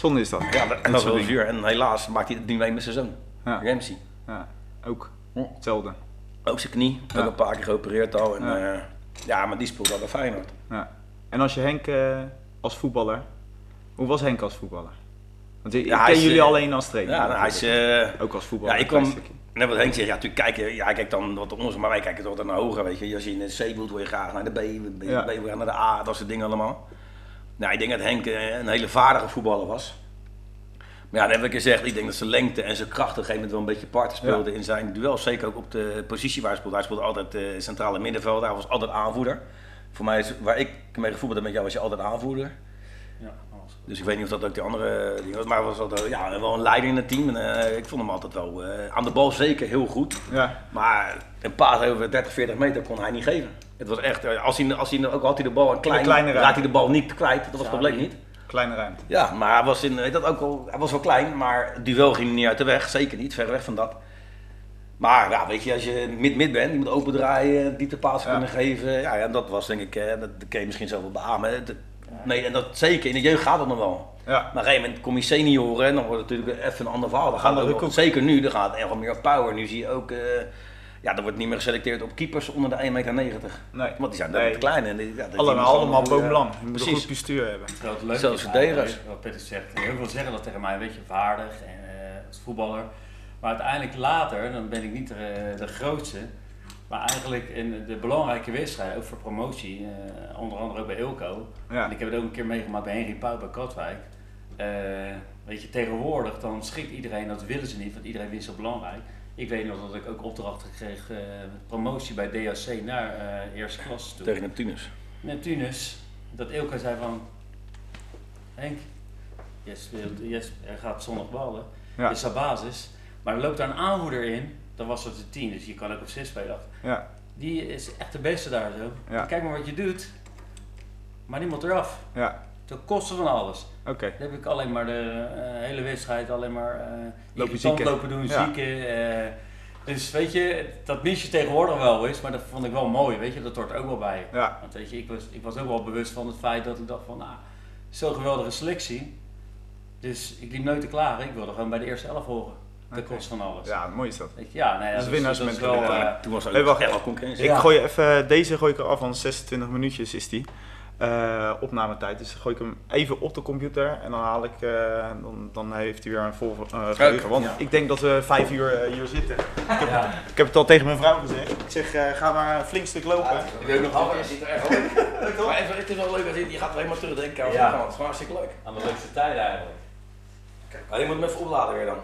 Zonde is dat. Ja, dat, en Dat dat is wel zuur. En helaas maakt hij het niet mee met zijn zoon, Ja. Ramsey. Ja, ook. Hm. Hetzelfde. Ook zijn knie, ook een paar keer geopereerd al. En, Ja. ja. ja, maar die speelt wel bij Feyenoord. Ja. En als je Henk eh, als voetballer, hoe was Henk als voetballer? Want ik, Ja, ik hij ken is, jullie eh, alleen als trainer. Ja, nou, hij is... eh, ook als voetballer. Ja, ik kwam, net wat Henk zegt, ja, natuurlijk kijken, ja, kijk dan wat onderzoek, maar wij kijken toch altijd naar hoger, weet je. Als je in de C wilt, wil je graag naar de B, B, Ja. Naar de A, dat soort dingen allemaal. Nou, ik denk dat Henk eh, een hele vaardige voetballer was. Maar ja, dat heb ik gezegd, ik denk dat zijn lengte en zijn kracht op een gegeven moment wel een beetje parten speelden in zijn duel. Zeker ook op de positie waar hij speelde. Hij speelde altijd eh, centrale middenveld, hij was altijd aanvoerder. Voor mij, is, waar ik mee gevoetbald heb met jou, was je altijd aanvoerder. Ja. Dus ik weet niet of dat ook de andere dingen was, maar hij was altijd, ja, wel een leider in het team. En, eh, ik vond hem altijd wel eh, aan de bal zeker heel goed. Ja, Maar een paas over 30, 40 meter kon hij niet geven. Het was echt, eh, als hij, als hij ook had hij de bal een klein, kleine ruimte. raakte hij de bal niet kwijt. Dat was het probleem niet. kleine ruimte. Ja, maar hij was, in, weet dat ook wel, hij was wel klein, maar het duel ging niet uit de weg. Zeker niet, ver weg van dat. Maar ja, weet je, als je mid-mid bent, je moet open draaien, diepte paas Ja. kunnen geven. Ja, ja, dat was denk ik, eh, dat kun je misschien zelf wel beamen. Nee, en dat zeker, in de jeugd gaat dat nog wel. Ja, Maar op een gegeven moment kom je senioren en dan wordt het natuurlijk even een ander verhaal. Dan gaat het zeker nu, dan gaat het echt meer op power. Nu zie je ook, eh, ja, er wordt niet meer geselecteerd op keepers onder de 1,90 meter. nee. Want die zijn Nee. te klein. En die, ja, dat Allemaal, allemaal boomlang. eh, Je moet een precies. goed bestuur hebben. Het leuk Zelfs is verdedigers. wat Peter zegt, heel veel zeggen dat tegen mij, weet je, vaardig en eh, als voetballer. Maar uiteindelijk later, dan ben ik niet de, de grootste, maar eigenlijk in de belangrijke wedstrijden, ook voor promotie, eh, onder andere ook bij Ilko. Ja. En ik heb het ook een keer meegemaakt bij Henry Pauw bij Katwijk. Eh, weet je, tegenwoordig dan schikt iedereen, dat willen ze niet, want iedereen vindt het zo belangrijk. Ik weet nog dat ik ook opdrachten kreeg, eh, promotie bij DHC naar eh eerste klas toe. Tegen Neptunus. Neptunus, dat Ilka zei van Henk, speelt, je sp- er gaat zondag ballen, Ja. is dat basis. Maar er loopt daar een aanvoerder in, dan was het de 10, dus je kan ook op 6 spelen. Ja, Die is echt de beste daar zo. Ja. Kijk maar wat je doet, maar die moet eraf. ja, Ten koste van alles. oké. Dan heb ik alleen maar de eh, hele wedstrijd alleen maar eh Lopen zieken. lopen doen, Ja. zieken. eh. dus weet je, dat mis je tegenwoordig wel eens, maar dat vond ik wel mooi, weet je, dat hoort ook wel bij. Ja, Want weet je, ik was, ik was ook wel bewust van het feit dat ik dacht van, nou, zo'n geweldige selectie. Dus ik liep nooit te klagen, ik wilde gewoon bij de eerste elf horen. Ten Oké. koste van alles. ja, mooi is dat. Ja, nee, Dus dat, winnaars dat is met wel... eh, Toen was er Hey, ook wacht. echt wel concurrentie. Ja. Ik gooi even, deze gooi ik eraf, van 26 minuutjes is die. Eh opnametijd. Dus dan gooi ik hem even op de computer en dan haal ik, eh, dan, dan heeft hij weer een vol eh, geheugen. Want ja. ik denk dat we vijf uur hier zitten. ja. Ik heb het al tegen mijn vrouw gezegd. Ik zeg, eh, ga maar een flink stuk lopen. Ik weet nog wel, je ziet er echt leuk. *laughs* Maar even, het is wel leuk als je, je gaat er helemaal terugdenken aan Ja. ja. Het is hartstikke leuk. Aan de leukste tijden eigenlijk. Maar je moet hem even opladen weer dan.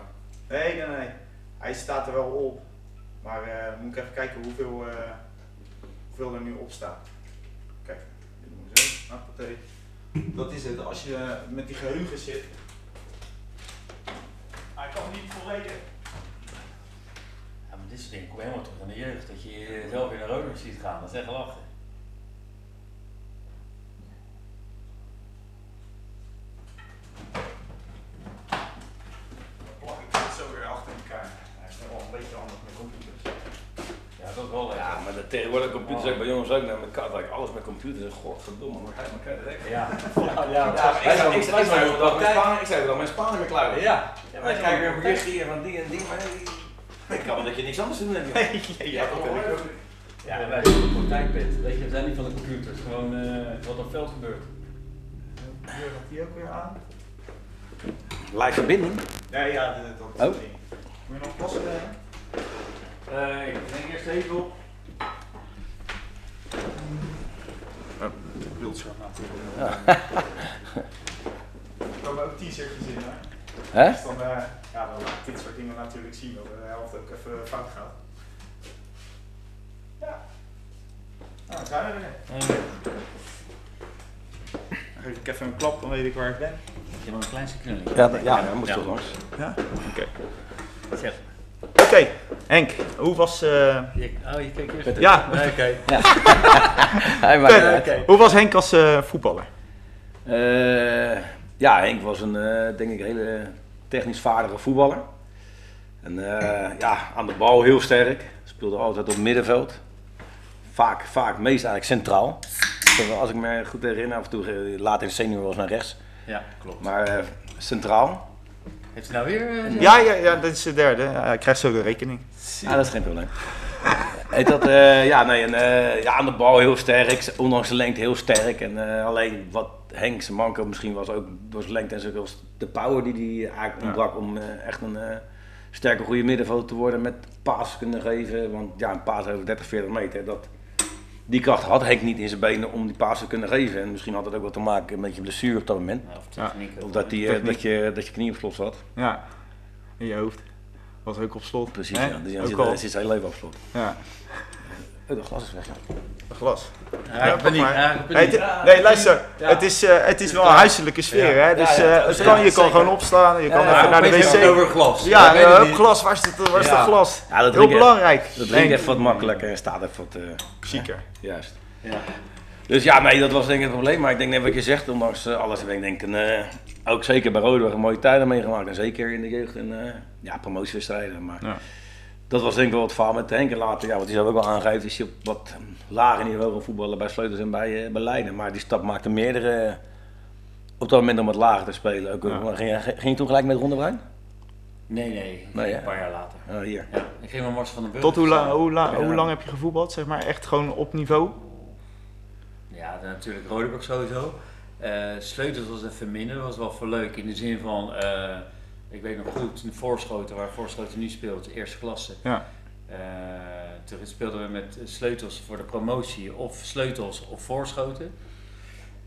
Nee, nee, nee. Hij staat er wel op. Maar eh, moet ik even kijken hoeveel, eh, hoeveel er nu op staat. Dit. Dat is het, als je met die geheugen zit. Hij kan niet volledig. Ja, maar dit soort dingen kom helemaal terug in de jeugd. Dat je jezelf in een roder ziet gaan, dat is echt lachen. Dan plak ik het zo weer achter elkaar. Hij is nog wel een beetje handig met computers. Ja, dat is wel. Ja, maar de tegenwoordig computers ook bij jongens ook naar elkaar. Dat ik alles met computers godverdomme, wordt hij elkaar direct. Ja, ja, *laughs* ja. Ja, maar ik ik zou- ik zou even dat met ik mijn kluis. Ja, Ja, maar ik kijk weer een berichtje hier van die en die, maar nee, ik kan wel dat je niks anders te doen hebt. Nee, *laughs* ja, dat heb ik ook. ja wij zijn een praktijkpit. Weet je, we zijn niet van de computers. Gewoon eh, wat op het veld gebeurt. Hier gaat die ook weer aan. Live verbinding? Nee, ja, dat, dat Oh. is één. Moet je nog plassen? Eh? Eh, ik denk eerst even op. Beeldscherm natuurlijk. Er komen ook t-shirtjes in, hè? Hè? Dus dan, eh, ja, dan laat ik dit soort dingen natuurlijk zien, dat de helft ook even fout gaat. Ja. Nou, dan zijn we er weer. Dan geef ik even een klap, dan weet ik waar ik ben. Je hebt een kleinste knulling. Ja, dat- ja, dat moet toch langs. Ja? Oké. Zeg. Oké, Henk, hoe was, eh, Je, oh, je keek eerst. Ja. Nee, Oké. *laughs* Hij maakt uit. oké. hoe was Henk als eh, voetballer? Eh, ja, Henk was een, eh, denk ik, hele technisch vaardige voetballer. En eh, ja, aan de bal heel sterk. Speelde altijd op middenveld. Vaak, vaak meest eigenlijk centraal. Als ik me goed herinner, af en toe later in de senior was naar rechts. Ja, klopt. Maar eh, centraal. Heeft hij nou weer... eh, Ja, ja, ja, dat is de derde. Ja, hij krijgt zo de rekening. Ja, dat is geen probleem. *laughs* Heet dat, eh, ja, nee, en, eh, ja, aan de bal heel sterk, ondanks de lengte heel sterk. En eh, alleen wat Henk zijn manko misschien was ook door zijn lengte en zo was de power die hij eigenlijk ontbrak om eh, echt een eh, sterke goede middenvelder te worden met paas kunnen geven. Want ja, een paas over 30, 40 meter, dat, die kracht had Henk niet in zijn benen om die paas te kunnen geven. En misschien had het ook wat te maken met je blessure op dat moment. Ja, Of techniek. Of dat, die, eh, dat, je, dat je knie op slot zat. Ja, in je hoofd. Was ook op slot. Precies, Hè? ja. Dus ook zit, al. zit zijn leven op slot. Ja, Oh, dat glas is weg, ja. glas. Ja, het- nee, luister. Ja. Het is, eh, het is wel een huiselijke sfeer, Ja. hè? Dus Ja, ja, eh, het kan, je kan gewoon opstaan, je kan Ja, even naar de het wc. over glas. Ja, het niet. glas, waar is het, waar is Ja. het glas? Ja, dat Heel belangrijk. Dat drinkt Nee, even wat makkelijker en staat even wat Chiquer. juist. Ja. Dus ja, nee, dat was denk ik het probleem. Maar ik denk net wat je zegt, ondanks alles heb ik denk ik een, eh, ook zeker bij Rodeburg een mooie tijden meegemaakt. En zeker in de jeugd en eh, ja, promotiewedstrijden. Maar Ja. Dat was denk ik wel het verhaal met Henk. En later, ja, wat hij zelf ook wel aangeeft, is hij op wat lager niveau gaan voetballen bij Sleutels en bij, eh, bij Leiden. Maar die stap maakte meerdere eh, op dat moment om wat lager te spelen. Ook, Ja. ging, je, ging je toen gelijk met Ronde Bruin? Nee, nee. Een paar jaar later. Oh, hier. Ja, ik ging met Mars van den Burg. Tot hoe, la- hoe, la- Ja. hoe lang heb je gevoetbald, zeg maar? Echt gewoon op niveau? Ja, dan natuurlijk Rodeburg sowieso. Eh, Sleutels was even minder, was wel voor leuk in de zin van, eh, ik weet nog goed, in Voorschoten, waar Voorschoten nu speelt, eerste klasse. Ja. Eh, toen speelden we met Sleutels voor de promotie of Sleutels of Voorschoten.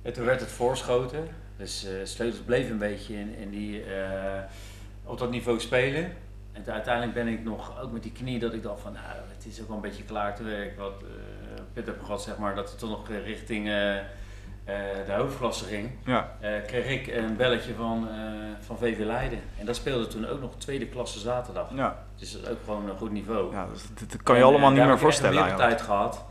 En toen werd het Voorschoten, dus eh, Sleutels bleef een beetje in, in die, eh, op dat niveau spelen. En toen uiteindelijk ben ik nog, ook met die knie, dat ik dacht van, nou, het is ook wel een beetje klaar te werk. Wat eh Pit heb gehad, zeg maar, dat het toch nog richting de hoofdklasse ging. Ja. Eh, kreeg ik een belletje van, eh, van VV Leiden. En dat speelde toen ook nog tweede klasse zaterdag. Ja, Dus dat is ook gewoon een goed niveau. ja dat, dat- dat kan je En, allemaal eh, niet meer heb ik voorstellen een tijd gehad.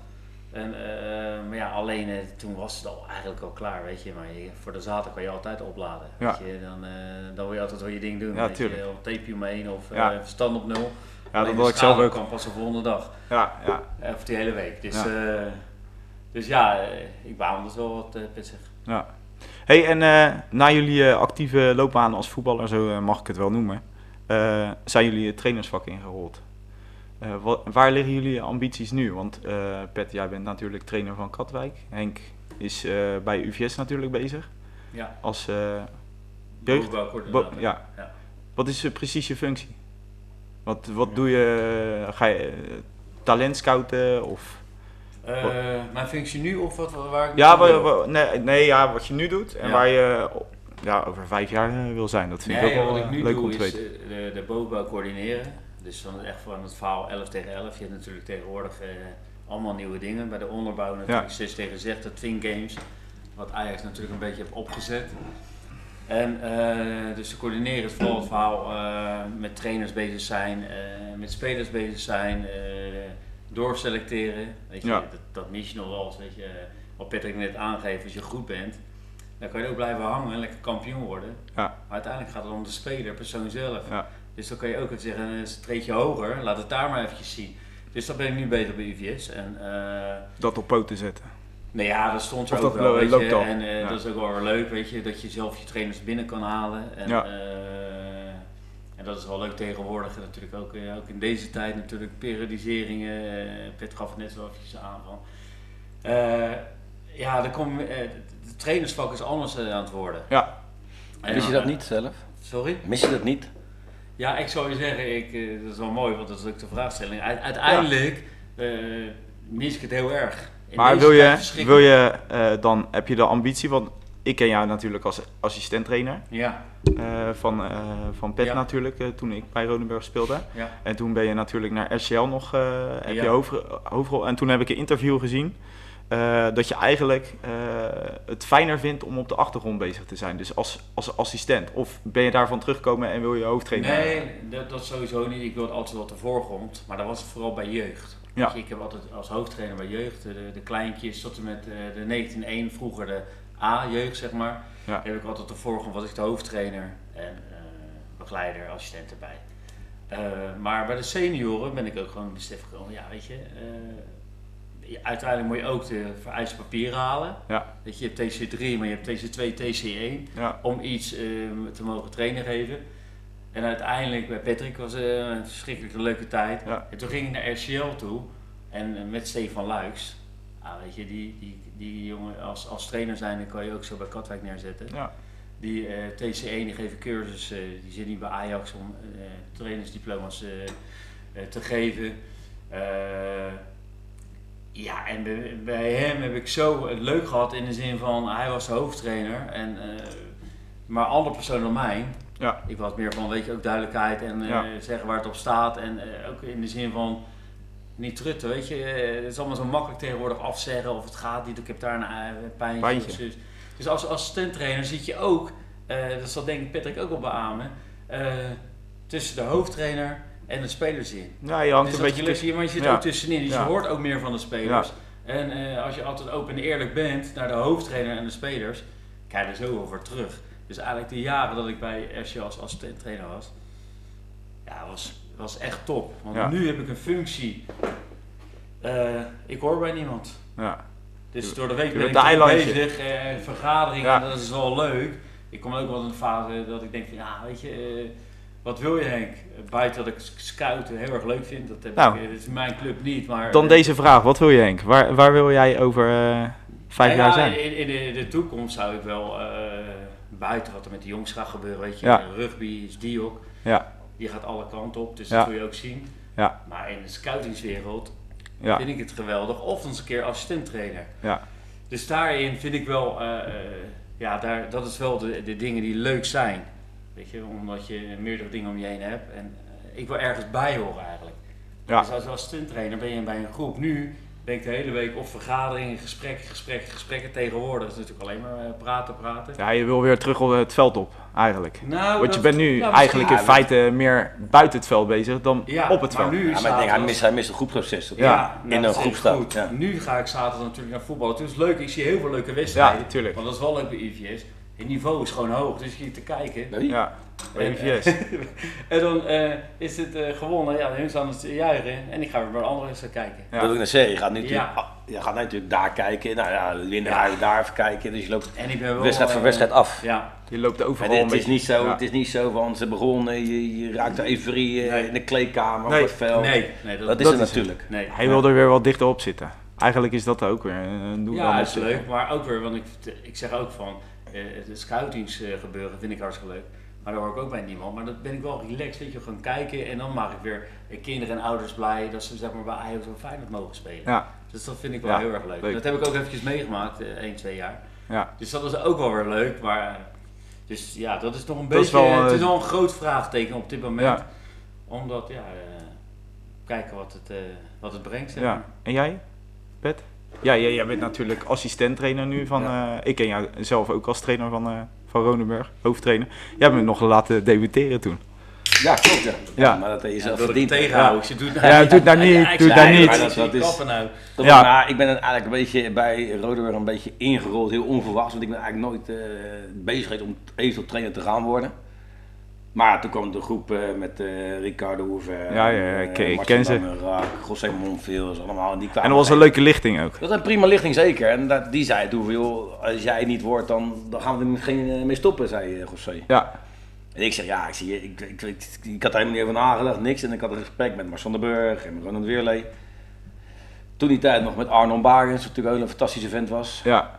En, eh, maar ja, alleen eh, toen was het al eigenlijk al klaar, weet je. Maar je- voor de zaterdag kan je altijd opladen. Ja. Weet je. Dan, eh, dan wil je altijd wel je ding doen. Ja, weet tuurlijk. je. Of tape omheen of Ja. eh, verstand op nul. Ja, Alleen dat had ik zelf ook. kan pas de volgende dag. Ja, ja. Eh, Of die hele week. Dus Ja. Dus ja eh, ik baal dat wel wat uh, Pit zegt. Ja. Hey, en eh, na jullie eh, actieve loopbaan als voetballer, zo eh, mag ik het wel noemen, eh, zijn jullie het trainersvak ingerold. Eh, wa- waar liggen jullie ambities nu? Want eh, Pet, jij bent natuurlijk trainer van Katwijk. Henk is eh, bij UVS natuurlijk bezig Ja. als eh, jeugd. Ja. Ja. Wat is eh, precies je functie? Wat, wat doe je? Ga je eh, talent scouten of? Eh, mijn functie nu of wat, waar ik Ja, nee, nee, ja, wat je nu doet en waar je ja, over vijf jaar eh, wil zijn. Dat vind Nee, ik ook wat wel ik eh, nu leuk doe om te is weten. de, de bovenbouw coördineren. Dus van, echt van het verhaal 11 tegen 11. Je hebt natuurlijk tegenwoordig eh, allemaal nieuwe dingen. Bij de onderbouw natuurlijk Ja. 6 tegen 6, de Twin Games. Wat Ajax natuurlijk een beetje heeft opgezet. En eh, dus te coördineren is vooral het verhaal eh, met trainers bezig zijn, met spelers bezig zijn, doorselecteren. Weet je, Ja. dat, dat je nog wel eens, weet je. Wat Patrick net aangeeft, als je goed bent, dan kan je ook blijven hangen en lekker kampioen worden. Ja. Maar uiteindelijk gaat het om de speler, persoon zelf. Ja. Dus dan kan je ook zeggen, een treedje hoger, laat het daar maar eventjes zien. Dus dat ben ik nu beter bij UVS. En, eh, Dat op poten zetten. nou ja, dat stond er Of ook dat wel, lo- weet je. En eh, dat is ook wel weer leuk, weet je, dat je zelf je trainers binnen kan halen. En, Ja. eh, en dat is wel leuk tegenwoordig. En natuurlijk ook, eh, ook in deze tijd natuurlijk periodiseringen. eh Pet gaf het net zo eventjes aan van. eh, ja, er kom, eh, de trainersvak is anders aan het worden. Ja. En, Mis je dat niet zelf? Sorry? Mis je dat niet? Ja, ik zou je zeggen, ik, eh, dat is wel mooi, want dat is ook de vraagstelling. U- uiteindelijk eh, mis ik het heel erg. In Maar wil je, wil je eh, dan, heb je de ambitie, want ik ken jou natuurlijk als assistent trainer Ja, eh, van, eh, van Pet Ja. natuurlijk, eh, toen ik bij Rodenburg speelde. ja. En toen ben je natuurlijk naar RCL nog, heb Ja. je hoofd, hoofdrol. En toen heb ik een interview gezien. dat je eigenlijk het fijner vindt om op de achtergrond bezig te zijn. Dus als, als assistent. Of ben je daarvan teruggekomen en wil je hoofdtrainer? Nee, dat, dat sowieso niet. Ik wil altijd op de voorgrond. Maar dat was vooral bij jeugd. Ja. Ik heb altijd als hoofdtrainer bij jeugd de, de kleintjes tot en met de 19-1 vroeger de A-jeugd, zeg maar. Ja. Heb ik altijd ervoor gewoon, was ik de hoofdtrainer en eh, begeleider, assistent erbij. Eh, maar bij de senioren ben ik ook gewoon besef gekomen, ja weet je, eh, uiteindelijk moet je ook de vereiste papieren halen. Ja. Weet je, hebt TC3, maar je hebt TC2, TC1 Ja. om iets te mogen trainen geven. En uiteindelijk bij Patrick was een verschrikkelijke leuke tijd. En toen ging ik naar RCL toe en met Stefan Luiks. Ah, weet je, die, die, die jongen als, als trainer zijn, dan kan je ook zo bij Katwijk neerzetten. Ja. Die eh, TC1 die geven cursus, eh, die zit niet bij Ajax om eh, trainersdiploma's te geven. Ja, en bij, bij hem heb ik zo het leuk gehad in de zin van hij was de hoofdtrainer. En, maar andere personen dan mij, Ja. ik was meer van weet je ook duidelijkheid en Ja. zeggen waar het op staat. En ook in de zin van niet trutten, weet je. Eh, het is allemaal zo makkelijk tegenwoordig afzeggen of het gaat niet. Ik heb daar een eh, pijntje. Pijntje. Dus als assistenttrainer zit je ook, eh, dat zal denk ik Patrick ook wel beamen, tussen de hoofdtrainer en de spelers in. Ja, je hangt Dus een beetje geluk, tussen. maar je zit Ja. ook tussenin, dus Ja. je hoort ook meer van de spelers. En als je altijd open en eerlijk bent naar de hoofdtrainer en de spelers, krijg je er zoveel voor terug. Dus eigenlijk de jaren dat ik bij RC als assistent-trainer was, ja, was, was echt top. Want Ja. nu heb ik een functie, eh, ik hoor bij niemand. Ja. Dus door de week ben ik bezig, eh, vergaderingen, Ja. dat is wel leuk. Ik kom ook wel in een fase dat ik denk van, ja, weet je, eh, wat wil je Henk? Buiten dat ik scouten heel erg leuk vind, dat, heb Nou. ik, dat is mijn club niet, maar... Dan deze vraag, wat wil je Henk? Waar, waar wil jij over vijf nou jaar ja, zijn? In, in de, de toekomst zou ik wel buiten wat er met de jongens gaat gebeuren, weet je, rugby is die ook. Ja. Die gaat alle kanten op, dus dat wil je ook zien. Ja. Maar in de scoutingswereld Ja. vind ik het geweldig. Of eens een keer assistent-trainer. Ja. Dus daarin vind ik wel, eh, eh, ja, daar, dat is wel de, de dingen die leuk zijn. Weet je, omdat je meerdere dingen om je heen hebt. En eh, ik wil ergens bij horen eigenlijk. Ja. Dus als assistent-trainer ben je bij een groep. Nu ben ik de hele week op vergaderingen, gesprekken, gesprekken, gesprekken. Tegenwoordig is het natuurlijk alleen maar eh, praten, praten. ja, je wil weer terug op het veld op, eigenlijk. Nou, Want je bent nu ja, eigenlijk in feite meer buiten het veld bezig dan Ja, op het maar veld. nu Ja, maar ik denk, hij mist, hij mist een groepsproces. Ja. nou, in dat een is groep even staat. goed. Ja. Nu ga ik zaterdag natuurlijk naar voetballen. Het is leuk, ik zie heel veel leuke Ja, wedstrijden. natuurlijk. Want dat is wel leuk bij IVS. Het niveau is gewoon hoog, dus je zit te kijken. Ja, En, EVS. *laughs* En dan eh, is het eh, gewonnen, ja, hun staan het te juichen en ik ga weer bij de andere wedstrijd kijken. Ja. Dat wil ik net zeggen. Je gaat, nu Ja. natuurlijk, ah, je gaat natuurlijk daar kijken. Nou ja, de winnaar ga je daar even kijken. Dus je loopt En ik ben wel, wedstrijd voor eh, wedstrijd af. Ja, Je loopt En overal het, een is niet zo, Ja. het is niet zo van ze begonnen, je, je raakt de euforie eh, Nee. in de kleedkamer Nee. op het veld. nee, nee, dat, Dat is Dat het is het. natuurlijk. nee. Hij wil er weer wat dichter op zitten. Eigenlijk is dat ook weer een doel. Ja, dat is leuk, maar ook weer, want ik, ik zeg ook van, eh het scoutings eh, gebeuren vind ik hartstikke leuk. Maar daar hoor ik ook bij niemand. Maar dat ben ik wel relaxed, weet je, gaan kijken en dan maak ik weer eh, kinderen en ouders blij dat ze zeg maar bij Ajax of Feyenoord mogen spelen. Ja, Dus dat vind ik wel Ja, heel erg leuk. leuk. Dat heb ik ook eventjes meegemaakt, eh 1, 2 jaar. ja. Dus dat is ook wel weer leuk, maar... eh, Dus ja, dat is nog een Dat beetje... wel, eh, het is wel een groot vraagteken op dit moment. Ja. Omdat, ja, eh, kijken wat het, eh, wat het brengt. Zeg ja. En jij, Pet? Ja, jij, jij bent natuurlijk assistent-trainer nu van... eh, ik ken jou zelf ook als trainer van, eh van Ronenburg, hoofdtrainer. Jij hebt me nog laten debuteren toen. Ja, klopt. Ja. Ja. Maar dat heb je Ja, zelf verdiend. tegenhouden. Ik doe het Ja, doe het nou niet, doe het nou niet. Dat- is- kappen nou. Dat Ja. maar ik ben eigenlijk een beetje bij Rodewerk een beetje ingerold, heel onverwachts. Want ik ben eigenlijk nooit eh, bezig geweest om eventueel trainer te gaan worden. Maar toen kwam de groep eh, met eh, Ricardo Hoeven, Ja, ja, ja, ik- ik ken ze. Raak, José Monfils, allemaal. En, die kwamen En dat was een leuke lichting ook. Dat is een prima lichting, zeker. En dat, die zei toen joh, als jij niet wordt, dan, dan gaan we er geen eh, mee stoppen, zei eh, José. Ja, En ik zeg, ja, ik, zie, ik, ik, ik, ik had er helemaal niet over nagedacht, niks. En ik had een gesprek met Marcel van den Burg en Ronald Weerlee. Toen die tijd nog met Arnon Barens, wat natuurlijk ook een fantastische vent was. ja,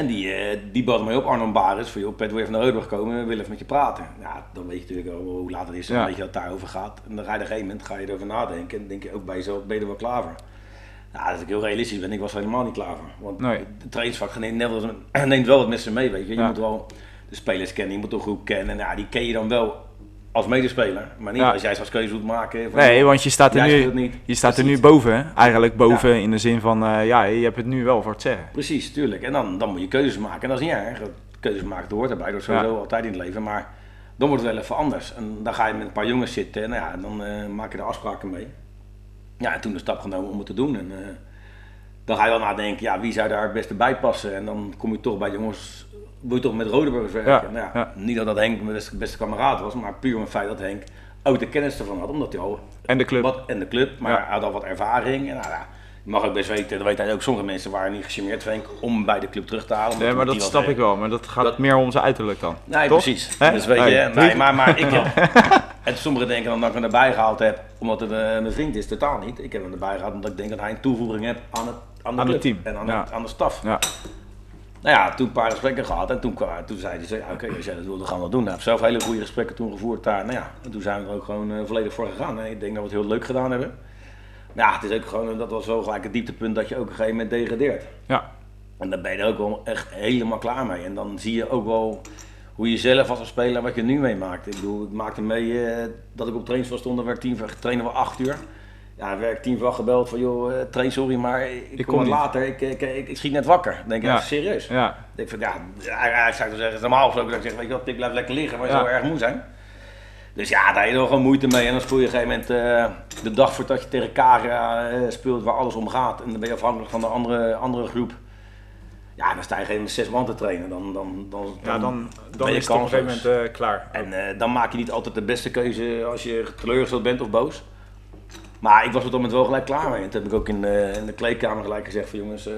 En die, eh die belde mij op, Arnon Barens, van joh, Pet, wil je even naar Reudenburg komen, we willen even met je praten. Ja, dan weet je natuurlijk al hoe laat het is, dan Ja. weet je dat het daarover gaat. En dan ga je op een gegeven moment ga je erover nadenken en denk je ook bij jezelf, ben je er wel klaar voor? Nou, dat ik heel realistisch ben, ik was er helemaal niet klaar voor. Want Nee. de trainingsvak neemt, net wel eens- *clears throat* neemt wel wat met ze mee, weet je. Je Ja. moet wel de spelers kennen, je moet de groep kennen. En ja, die ken je dan wel als medespeler, maar niet Ja. als jij zoals keuze moet maken. van, nee, want je staat er nu, je staat er nu boven. hè. Eigenlijk boven in de zin van, eh, ja, je hebt het nu wel voor het zeggen. Precies, tuurlijk. En dan, dan moet je keuzes maken. En dat is niet erg. Keuzes maken, hoort erbij. Dat is sowieso Ja. altijd in het leven. Maar dan wordt het wel even anders. En dan ga je met een paar jongens zitten. En nou ja, dan eh, maak je er afspraken mee. Ja, en toen de stap genomen om het te doen. En eh, dan ga je wel nadenken, ja, wie zou daar het beste bij passen? En dan kom je toch bij jongens, wil je toch met Rodeburgers werken? Nou ja. Niet dat dat Henk mijn beste, beste kameraad was, maar puur om het feit dat Henk ook de kennis ervan had, omdat hij al En de club. wat, en de club, maar Ja. hij had al wat ervaring. En nou, ja, mag ook best weten, dat weten ook sommige mensen waren niet gecharmeerd van Henk om bij de club terug te halen. Nee, maar dat snap ik wel. Maar dat gaat Dat- meer om zijn uiterlijk dan. Nee, Toch? precies. Dus weet je, nee, maar, maar ik heb. *laughs* en sommigen denken dan dat ik hem erbij gehaald heb omdat het eh, mijn vriend is. Totaal niet. Ik heb hem erbij gehaald omdat ik denk dat hij een toevoeging heeft aan het, aan de Aan het club team, en aan, ja. het- aan de staf. Ja. Nou ja, toen een paar gesprekken gehad en toen, toen zei hij, ja, oké, als jij dat wil, dan gaan we dat doen. Hij heeft zelf hele goede gesprekken toen gevoerd daar. Nou ja, en toen zijn we er ook gewoon eh, volledig voor gegaan. En ik denk dat we het heel leuk gedaan hebben. Maar ja, het is ook gewoon, dat was wel gelijk het dieptepunt dat je ook op een gegeven moment degradeert. Ja. En dan ben je er ook wel echt helemaal klaar mee. En dan zie je ook wel hoe je zelf als een speler wat je nu meemaakt. Ik bedoel, het maakte mee eh, dat ik op trainingsveld stond, dan werd tien, trainen we acht uur. Ja, dan tien voor gebeld van joh, eh, train sorry, maar ik, Ik kom kom later. Ik, ik, ik, ik schiet net wakker. Dan denk ik, Ja. ja. serieus? Ja. Ik denk van ja, hij, hij zou zeggen, het is normaal gesproken dat ik zeg, weet je wat, ik blijf lekker liggen, maar je zou erg moe zijn. Dus ja, daar heb je er gewoon moeite mee. En dan speel je op een gegeven moment eh, de dag voordat je tegen Kagra eh, speelt waar alles om gaat. En dan ben je afhankelijk van de andere, andere groep. Ja, dan sta je geen zes man te trainen. Dan, dan, dan, Ja, dan, dan ben je is het op een gegeven moment eh, klaar. En eh, dan maak je niet altijd de beste keuze als je teleurgesteld bent of boos. Maar ik was op dat moment wel gelijk klaar mee. En toen heb ik ook in de, in de kleedkamer gelijk gezegd van jongens, eh,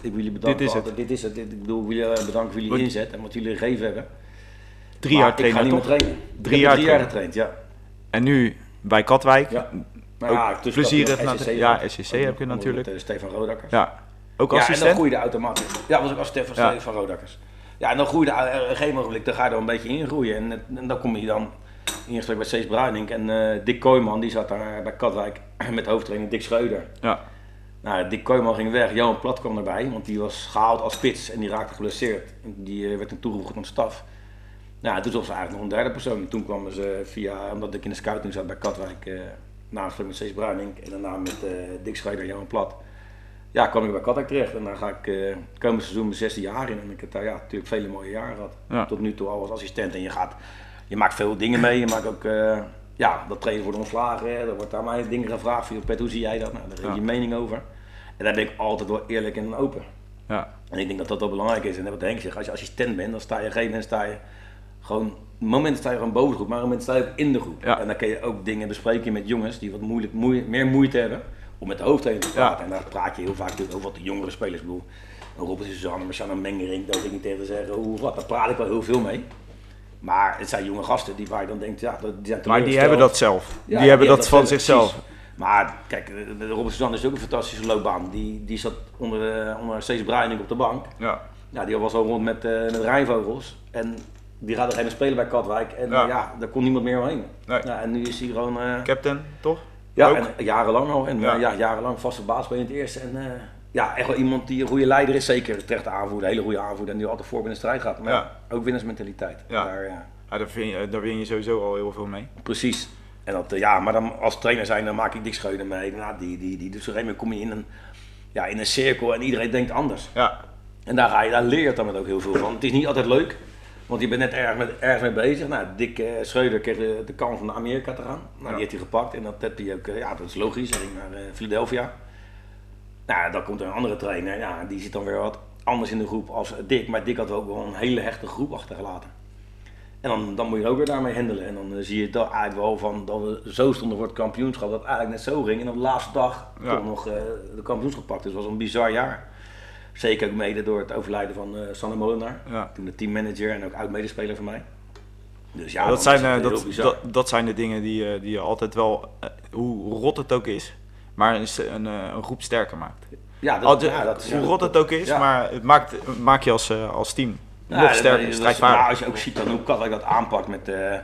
ik wil jullie bedanken. Dit is voor- Dit is het. Dit, ik bedoel, ik wil jullie bedanken voor jullie inzet en wat jullie gegeven hebben. Drie Maar jaar ik trainen, ga niet meer trainen. Drie ik jaar drie jaar getraind, ja. En nu bij Katwijk. Ja. Ook ja, plezierig SCC ja. SCC heb je natuurlijk. Met, eh, Stefan Rodakkers. Ja. Ook Ja, en dan assistent? groeide automatisch. Ja, was ook assistent van Ja. Stefan Rodakkers. Ja, en dan groeide eh, op een gegeven moment, dan ga je er een beetje in groeien. En, het- en dan kom je dan in gesprek met Cees Bruining en eh, Dick Kooijman, die zat daar bij Katwijk *clears throat* met hoofdtrainer Dick Schreuder. Ja. Nou, Dick Kooijman ging weg, Johan Plat kwam erbij, want die was gehaald als spits en die raakte geblesseerd. Die eh, werd toen toegevoegd aan de staf. Nou, toen was ze eigenlijk nog een derde persoon. En toen kwamen ze via, omdat ik in de scouting zat bij Katwijk, eh na een met Cees Bruining en daarna met eh, Dick Schreuder en Johan Plat. Ja, kwam ik bij Katwijk terecht en dan ga ik eh komend seizoen mijn zesde jaar in. En ik heb daar ja, natuurlijk vele mooie jaren gehad. Ja. Tot nu toe al als assistent. En je gaat, je maakt veel dingen mee. Je maakt ook, eh, ja, dat trainen voor de ontslagen. Er wordt aan mij dingen gevraagd. Van, Pet, hoe zie jij dat? Nou, daar geef je Ja. mening over. En daar ben ik altijd wel eerlijk en open. Ja. En ik denk dat dat wel belangrijk is. En wat Henk zegt, als je assistent bent, dan sta je op een gegeven moment sta je gewoon, moment sta je gewoon boven de groep, maar op een moment sta je ook in de groep. Ja. En dan kun je ook dingen bespreken met jongens die wat moeilijk, moe- meer moeite hebben om met de hoofdtrainer te praten. En daar praat je heel vaak natuurlijk over wat de jongere spelers. Ik bedoel, een Robert Suzanne, Marciana Mengering, hoef ik niet tegen te zeggen hoe of wat. Daar praat ik wel heel veel mee. Maar het zijn jonge gasten die waar je dan denkt, ja, die zijn Maar die hebben dat zelf. ja, die hebben dat dat van zelf, zichzelf. precies. Maar kijk, de- de Robert Suzanne is ook een fantastische loopbaan. Die, die zat onder, eh, onder Bruining op de bank. Ja. Ja, die was al rond met, eh met Rijnvogels. En die gaat er geen spelen bij Katwijk. En Ja. ja, daar kon niemand meer omheen. Nee. Ja, en nu is hij gewoon... eh, Captain, toch? ja, en jarenlang al. En Ja. ja. ja, jarenlang vaste baas bij het eerste. En eh, ja, echt wel iemand die een goede leider is. Zeker terecht aanvoerder, een hele goede aanvoerder. En die altijd voor in de strijd gaat. Maar Ja. ook winnersmentaliteit. Ja. Daar, ja, Ja, daar, vind je, daar win je sowieso al heel veel mee. precies. En dat, eh, ja, maar dan als trainer zijn, dan maak ik Dick Scheunen mee. Nou, die, die, die, dus op een gegeven moment kom je in een, ja, in een cirkel en iedereen denkt anders. Ja. En daar, ga je, daar leer je dan ook heel veel van. Het is niet altijd leuk, want je bent net erg met, ergens mee bezig. Nou, Dick eh, Schreuder kreeg de, de kans om naar Amerika te gaan. Nou, Ja. die heeft hij gepakt en dat heb hij ook, eh, ja, dat is logisch. Hij ging naar eh, Philadelphia. Nou, dan komt er een andere trainer, ja, die zit dan weer wat anders in de groep als Dick. Maar Dick had ook wel een hele hechte groep achtergelaten. En dan, dan moet je ook weer daarmee handelen. En dan eh, zie je dat eigenlijk wel van dat we zo stonden voor het kampioenschap, dat het eigenlijk net zo ging. En op de laatste dag Ja. toch nog eh, de kampioenschap pakte. Dus het was een bizar jaar. Zeker ook mede door het overlijden van eh Sanne Molenaar. Ja. Toen de teammanager en ook oud-medespeler van mij. Dus ja, dat, zijn, dat, dat, dat zijn de dingen die, die je altijd wel, hoe rot het ook is, maar een, een, eh, een groep sterker maakt. ja, dat, ja, hoe ja, rot dat- het ook is, ja. maar het maakt, het maakt je als, eh, als team nog sterker, strijdvaardig. Maar als je ook ziet dan hoe Katwijk dat aanpakt met, eh,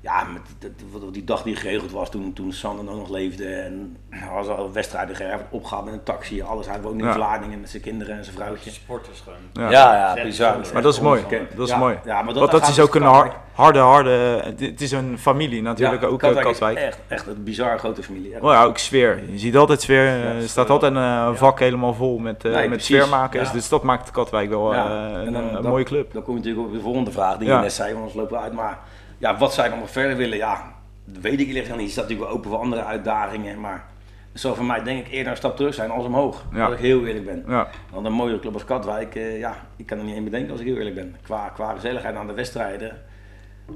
ja, met dat- wat- die dag die geregeld was toen, toen Sander nog nog leefde. En hij was al wedstrijden geërfd, opgehaald met een taxi, alles. Hij woonde in Ja. Vlaardingen met zijn kinderen en zijn vrouwtje. Sporters gewoon. Ja. Ja, bizar. Maar dat is mooi. Dat is Ja, mooi. Ja, maar Want dat gaat is ook dus een harde, harde, het is een familie natuurlijk, Ja, ook eh, Katwijk. Echt, echt een bizar grote familie. echt. Oh ja, ook sfeer. Je ziet altijd sfeer. eh, Ja, er staat altijd een eh, vak helemaal vol met, eh, Nee, met sfeermakers. Ja. Dus dat maakt Katwijk wel een, dan- een dan- mooie club. Dan kom je natuurlijk op de volgende vraag die Ja. je net zei, want anders lopen we uit. Maar ja, wat zij nog verder willen, ja, dat weet ik eerlijk niet. Je staat natuurlijk wel open voor andere uitdagingen. Maar zal voor mij denk ik eerder een stap terug zijn als omhoog. Ja. Als ik heel eerlijk ben. Ja, Want een mooie club als Katwijk, eh, ja, ik kan er niet één bedenken als ik heel eerlijk ben. Qua, qua gezelligheid aan de wedstrijden.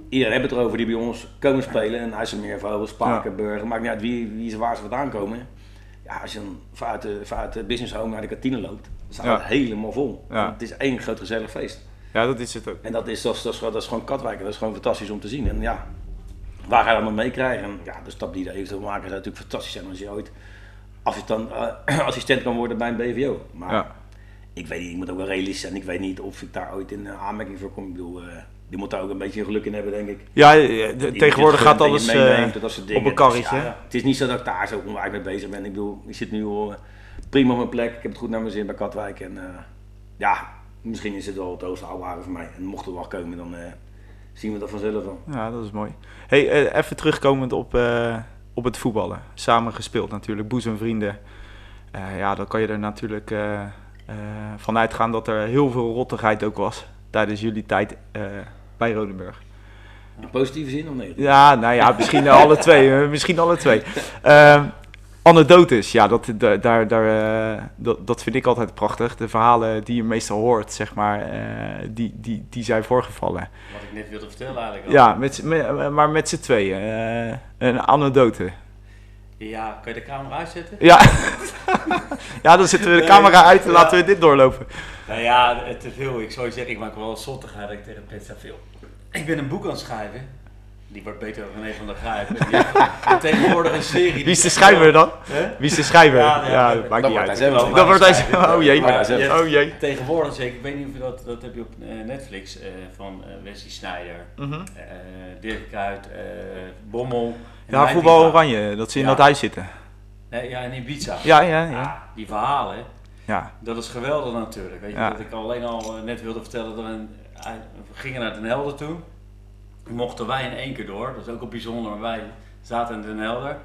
Iedereen heeft het erover die bij ons komen spelen. En IJsselmeervogel, Spakenburg, maakt niet uit wie, wie ze waar ze vandaan komen. Ja, als je dan vanuit de, vanuit de business home naar de kantine loopt, staat Ja. het helemaal vol. Ja. Het is één groot gezellig feest. Ja dat is het ook. En dat is, dat, is, dat, is, gewoon- dat is gewoon Katwijk en dat is gewoon fantastisch om te zien. En ja, waar ga je dan nog meekrijgen? En ja, de stap die je eventueel maken zou natuurlijk fantastisch zijn als je ooit assistent, eh, *clears throat* assistent kan worden bij een BVO. Maar Ja. ik weet niet, ik moet ook wel realistisch zijn. Ik weet niet of ik daar ooit in eh, aanmerking voor kom. Ik bedoel, eh, die moet daar ook een beetje geluk in hebben, denk ik. Ja, de- tegenwoordig gaat alles je meeneemt en dat soort op dingen. een karretje. Dus ja, het is niet zo dat ik daar zo onwijs mee bezig ben. Ik bedoel, ik zit nu al prima op mijn plek. Ik heb het goed naar mijn zin bij Katwijk. En ja, misschien is het wel het hoogste oude voor mij. En mocht er wel komen, dan eh, zien we dat vanzelf wel. Ja, dat is mooi. Hey, eh, even terugkomend op, eh, op het voetballen. Samen gespeeld natuurlijk, boezemvrienden. Ja, dan kan je er natuurlijk van uitgaan dat er heel veel rottigheid ook was tijdens jullie tijd bij Rodenburg. In positieve zin of negatief? Ja, nou ja, misschien alle twee. misschien alle twee. *laughs* Ehm anekdotes, ja, dat, da- daar, daar, eh, dat, dat vind ik altijd prachtig. De verhalen die je meestal hoort, zeg maar, eh, die, die, die zijn voorgevallen. Wat ik net wilde vertellen eigenlijk. al. Ja, met, maar met z'n tweeën. eh, een anekdote. Ja, kan je de camera uitzetten? Ja. *laughs* ja, dan zetten we de camera uit en Ja. laten we dit doorlopen. Nou ja, te veel. Ik zou je zeggen, ik maak wel zottigheid dat ik tegen te veel. Ik ben een boek aan het schrijven. Die wordt beter dan René van der Grijp. En die heeft tegenwoordig een serie. Wie is de schrijver dan? Hè? Wie is de schrijver? Ja, maakt niet wordt uit. zelf. Dat wordt hij zelf. Oh jee. Maar ja, Oh jee. Tegenwoordig zeker, ik weet niet of je dat, dat heb je op eh, Netflix, eh, van eh, Wesley Sneijder, Mhm. eh, Dirk Kuyt, eh, Bommel. Ja, voetbal oranje, dat ze in Ja. dat huis zitten. Nee, ja, in Ibiza. Ja, ja, ja. Ja, die verhalen, Ja, dat is geweldig natuurlijk. Weet je, Ja. dat ik alleen al net wilde vertellen dat we, een- we gingen naar Den Helder toe. Mochten wij in één keer door, dat is ook wel bijzonder, wij zaten in Den Helder.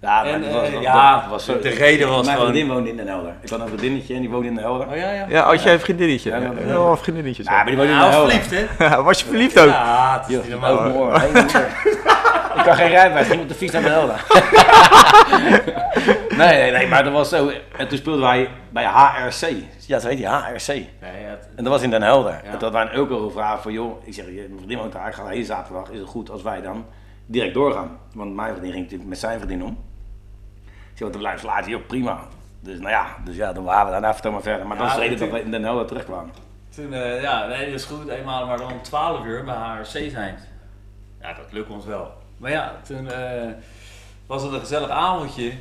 Ja, En, dat was, eh, ja, dat was de- de reden was Mijn gewoon- vriendin woonde in Den Helder. Ik had een vriendinnetje en die woonde in Den Helder. Oh ja, ja. ja als jij een vriendinnetje. Ja, Ja, ja, ja. oh, vriendinnetjes. Ja, maar die woonde in Ja, Den was Helder. verliefd, hè? Was je verliefd ook? Ja, het is normaal. mooi. Hey, moeder. ik kan geen rijbewijs, ging op de fiets naar Den Helder. *laughs* nee, nee, nee, maar dat was zo. En toen speelden wij bij HRC. Ja, zo heet die HRC. Nee, het, En dat was in Den Helder. Ja. En dat wij ook al gevraagd van, joh, ik zeg, je mijn vriendin woont daar, ik ga heen zaterdag. Is het goed als wij dan direct doorgaan? Want mijn vriendin ging natuurlijk met zijn vriendin om. Ik zeg, we blijven later hier, prima. Dus nou ja, dus ja, dan waren we daarna vertel maar verder. Maar Ja, dat is de reden dat we in Den Helder terugkwamen. toen, eh, ja, nee, dat is goed, eenmaal maar dan om 12 uur bij HRC zijn. Ja, dat lukt ons wel. Maar ja, toen eh, was het een gezellig avondje.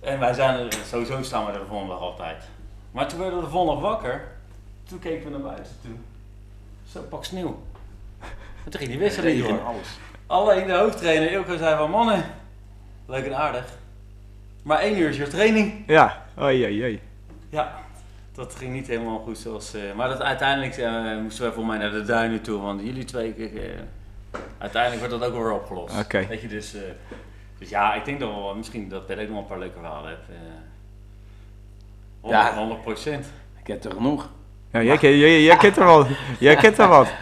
En wij zijn er, sowieso staan we er de volgende dag altijd. Maar toen werden we de volgende dag wakker. Toen keken we naar buiten toe. Zo, pak sneeuw. En *laughs* toen ging die wedstrijd door. alles. Alleen de hoofdtrainer Ilko zei van mannen, leuk en aardig. Maar één uur is je training. Ja, oh jee, jee. Ja, dat ging niet helemaal goed zoals... eh, maar dat, uiteindelijk eh, moesten we voor mij naar de duinen toe, want jullie twee... eh, uiteindelijk werd dat ook wel weer opgelost. Oké. Weet je, dus, dus ja, ik denk dat we wel- misschien dat ook nog een paar leuke verhalen hebt. eh. Ja. 100 procent. Ik heb er genoeg. Ja, jij, ken- jij, jij kent er wat. Jij kent er wat. *laughs*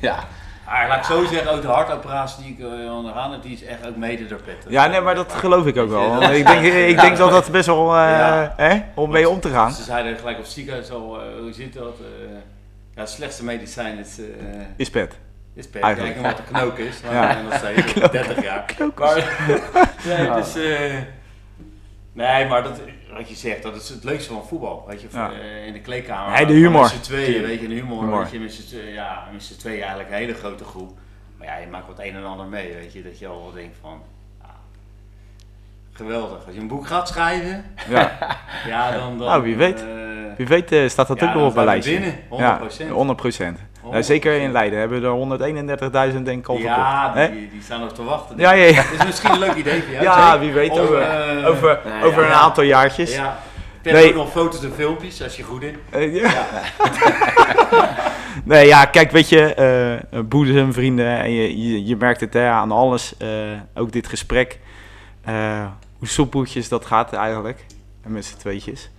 Ja. Maar laat ik zo zeggen, ook de hartoperatie die ik eh, ondergaan heb, die is echt ook mede door Pet. Ja, nee, maar dat geloof ik ook wel. Ik denk, ik Ja, denk dat dat best wel, eh, Ja. hè, om mee om te gaan. Ze zeiden gelijk op ziekenhuis al, eh, hoe zit dat? eh, ja, het slechtste medicijn is, eh Is pet. Is pet. Eigenlijk. Kijk wat de knook is, maar Ja. nog steeds *laughs* 30 jaar. Maar, *laughs* nee, dus, eh, nee, maar dat, wat je zegt, dat is het leukste van voetbal. Weet je, Ja. eh, in de kleedkamer. Nee, de humor. Met z'n tweeën, weet je, de humor. Humor. Weet je, met z'n tweeën, ja, met z'n tweeën eigenlijk een hele grote groep. Maar ja, je maakt wat een en ander mee, weet je. Dat je al wel denkt van, ja, geweldig. Als je een boek gaat schrijven, Ja. *laughs* ja, dan... dan Nou, wie weet. eh, Wie weet staat dat ook nog op een we lijstje. binnen, 100%. Ja, 100 procent. Nou, zeker in Leiden hebben we er 131.000 denk ik al. Ja, die, die staan nog te wachten. Ja, ja, ja. Dat is misschien een leuk idee voor jou. Ja, Jake. wie weet Om, over, eh, over, over ja, een ja. aantal jaartjes. Ja. Ik Nee. ook nog foto's en filmpjes, als je goed in. Eh, ja. *laughs* nee, ja, kijk, weet je, eh boezem, vrienden, en je, je, je merkt het hè, aan alles, eh, ook dit gesprek, eh, hoe soepeltjes dat gaat eigenlijk, en met z'n tweetjes.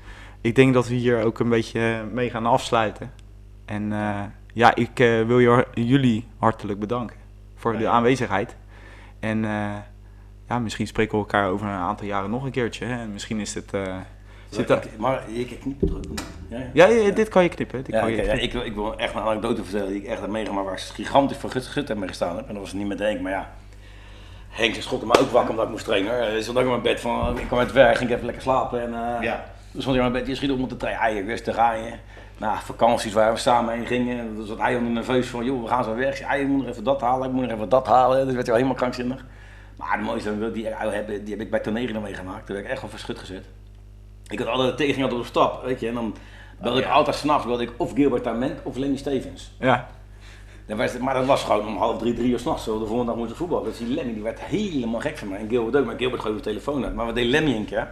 Ik denk dat we hier ook een beetje mee gaan afsluiten. En eh, ja, ik eh, wil je, jullie hartelijk bedanken voor de aanwezigheid. En eh, ja, misschien spreken we elkaar over een aantal jaren nog een keertje. Hè? En misschien is het... eh, zit Maar ik, ik knip het er ook niet. Ja, ja. ja, ja, dit kan je knippen. Dit Ja, kan je knippen. ik, wil, ik wil echt een anekdote vertellen die ik echt heb meegemaakt waar ik gigantisch voor gut, heb mee gestaan heb. En dat was niet met Henk, maar ja. Henk ze schokte me ook wakker omdat ik moest trainen. Hij stond ook in mijn bed van, ik kwam uit het werk, ging even lekker slapen. En eh Ja. Toen stond hij in mijn bed, je schiet om te trainen. Ja, ik ga je. Nou, vakanties waar we samen heen gingen. Dus zat hij onder nerveus van, joh, we gaan zo weg. Ik ja, je moet nog even dat halen, ik moet nog even dat halen. Dus werd hij wel helemaal krankzinnig. Maar het mooiste, die, heb, die heb ik bij Toneren meegemaakt. Daar werd ik echt wel verschut gezet. Ik had altijd tegen op de stap, weet je. En dan belde Oh, ik ja. altijd s'nachts ik of Gilbert Tament of Lenny Stevens. Ja. Dan was het- maar dat was gewoon om half drie, drie uur s'nachts. De volgende dag moesten we voetballen. Dus die Lemmy die werd helemaal gek van mij. En Gilbert ook. Maar Gilbert gooide de telefoon uit. Maar wat deed Lemmy een keer?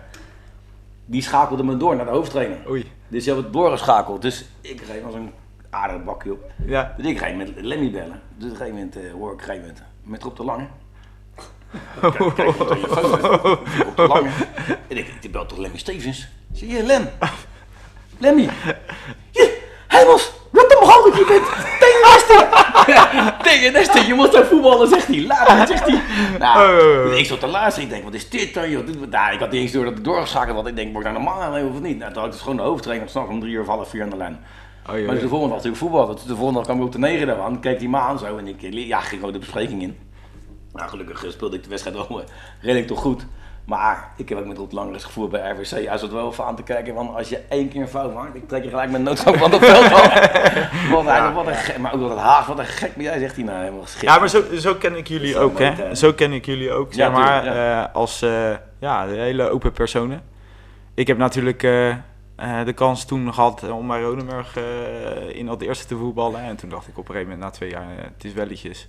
Die schakelde me door naar de hoofdtrainer. Oei. Dus die had het doorgeschakeld. Dus ik reed als een aardig bakje op. Ja. Dus ik ging met Lemmy bellen. Dus op een gegeven moment eh, hoor ik op een gegeven moment met Rob de Lange. Kijk, kijk op de telefoon. Rob de Lange. En ik, die belt toch Lemmy Stevens? Zie je, Lem? Lemmy? Je, Hemels, behandeld je bent. Tegen Neste. Ja, tegen Neste, je moet daar voetballen, zegt hij. Laat zegt hij. Nou, oh. ik stond te luisteren. Ik denk, wat is dit dan, joh? Dit, nou, ik had niet eens door dat het doorgeschakeld was. Ik denk, word ik nou normaal aan of niet? Nou, toen had ik dus gewoon de hoofdtrainer s'nachts om drie uur of half vier aan de lijn. Oh, joh, Maar de volgende was natuurlijk voetbal. Dus de volgende dag kwam ik op de negen daar aan. Keek die me aan zo. En ik eh, ja, ging gewoon de bespreking in. Nou, gelukkig eh, speelde ik de wedstrijd wel eh, redelijk toch goed. Maar ik heb ook met Rob Langer eens gevoerd bij RWC. Hij zat wel even aan te kijken van als je één keer een fout maakt, ik trek je gelijk met noodzaak van het veld af. *laughs* Wat hij, wat een gek, maar ook wat het haag, wat een gek ben jij, zegt hij nou. Helemaal schitterend. Ja, maar zo, zo ken ik jullie ook, hè? Zo ken ik jullie ook, zeg Ja, maar, tuurlijk, ja. eh, als eh, ja, de hele open personen. Ik heb natuurlijk eh, de kans toen gehad om bij Rodenburg in dat eerste te voetballen. En toen dacht ik op een gegeven moment na twee jaar, het is welletjes.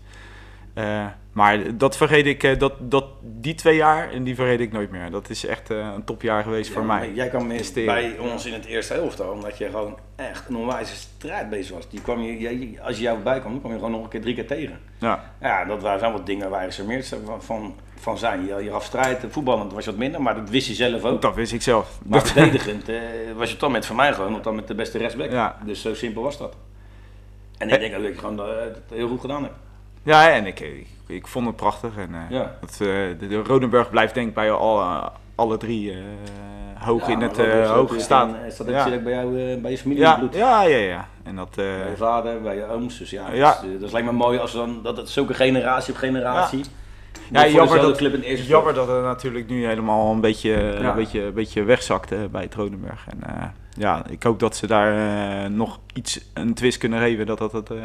Eh, maar dat vergeet ik, eh, dat, dat, die twee jaar, en die vergeet ik nooit meer. Dat is echt eh, een topjaar geweest voor mij. Jij kwam bij ons in het eerste elftal, omdat je gewoon echt een onwijze strijd bezig was. Die kwam je, als je jou bij kwam, kwam je gewoon nog een keer drie keer tegen. Ja, Ja, dat waren wat dingen waar je charmeerd van, van, van zijn. Je, je gaf strijd, voetballend was je wat minder, maar dat wist je zelf ook. dat wist ik zelf. Maar Dat- verdedigend eh, was je toch met van mij gewoon, want dan met de beste rechtsback. Ja. Dus zo simpel was dat. En ik denk ook dat je gewoon eh, het heel goed gedaan hebt. Ja, en ik, ik, ik vond het prachtig. En, eh, Ja. dat, eh, de, de Rodenburg blijft denk ik bij alle, alle drie eh, hoog Ja, in het dat eh weer staat. een- Is dat Ja. ook bij jou, eh, bij je familie Ja, bloed? ja, ja, ja. En dat, eh, Bij je vader, bij je ooms. Dus ja, Ja. Dat, is, eh, dat lijkt me mooi als dan, dat het zulke generatie op generatie. Ja, Ja, jammer dat- club in eerste jammer dat het natuurlijk nu helemaal een beetje, een beetje, een beetje wegzakte bij het Rodenburg. En eh, ja, ik hoop dat ze daar eh, nog iets, een twist kunnen geven, dat dat het, eh,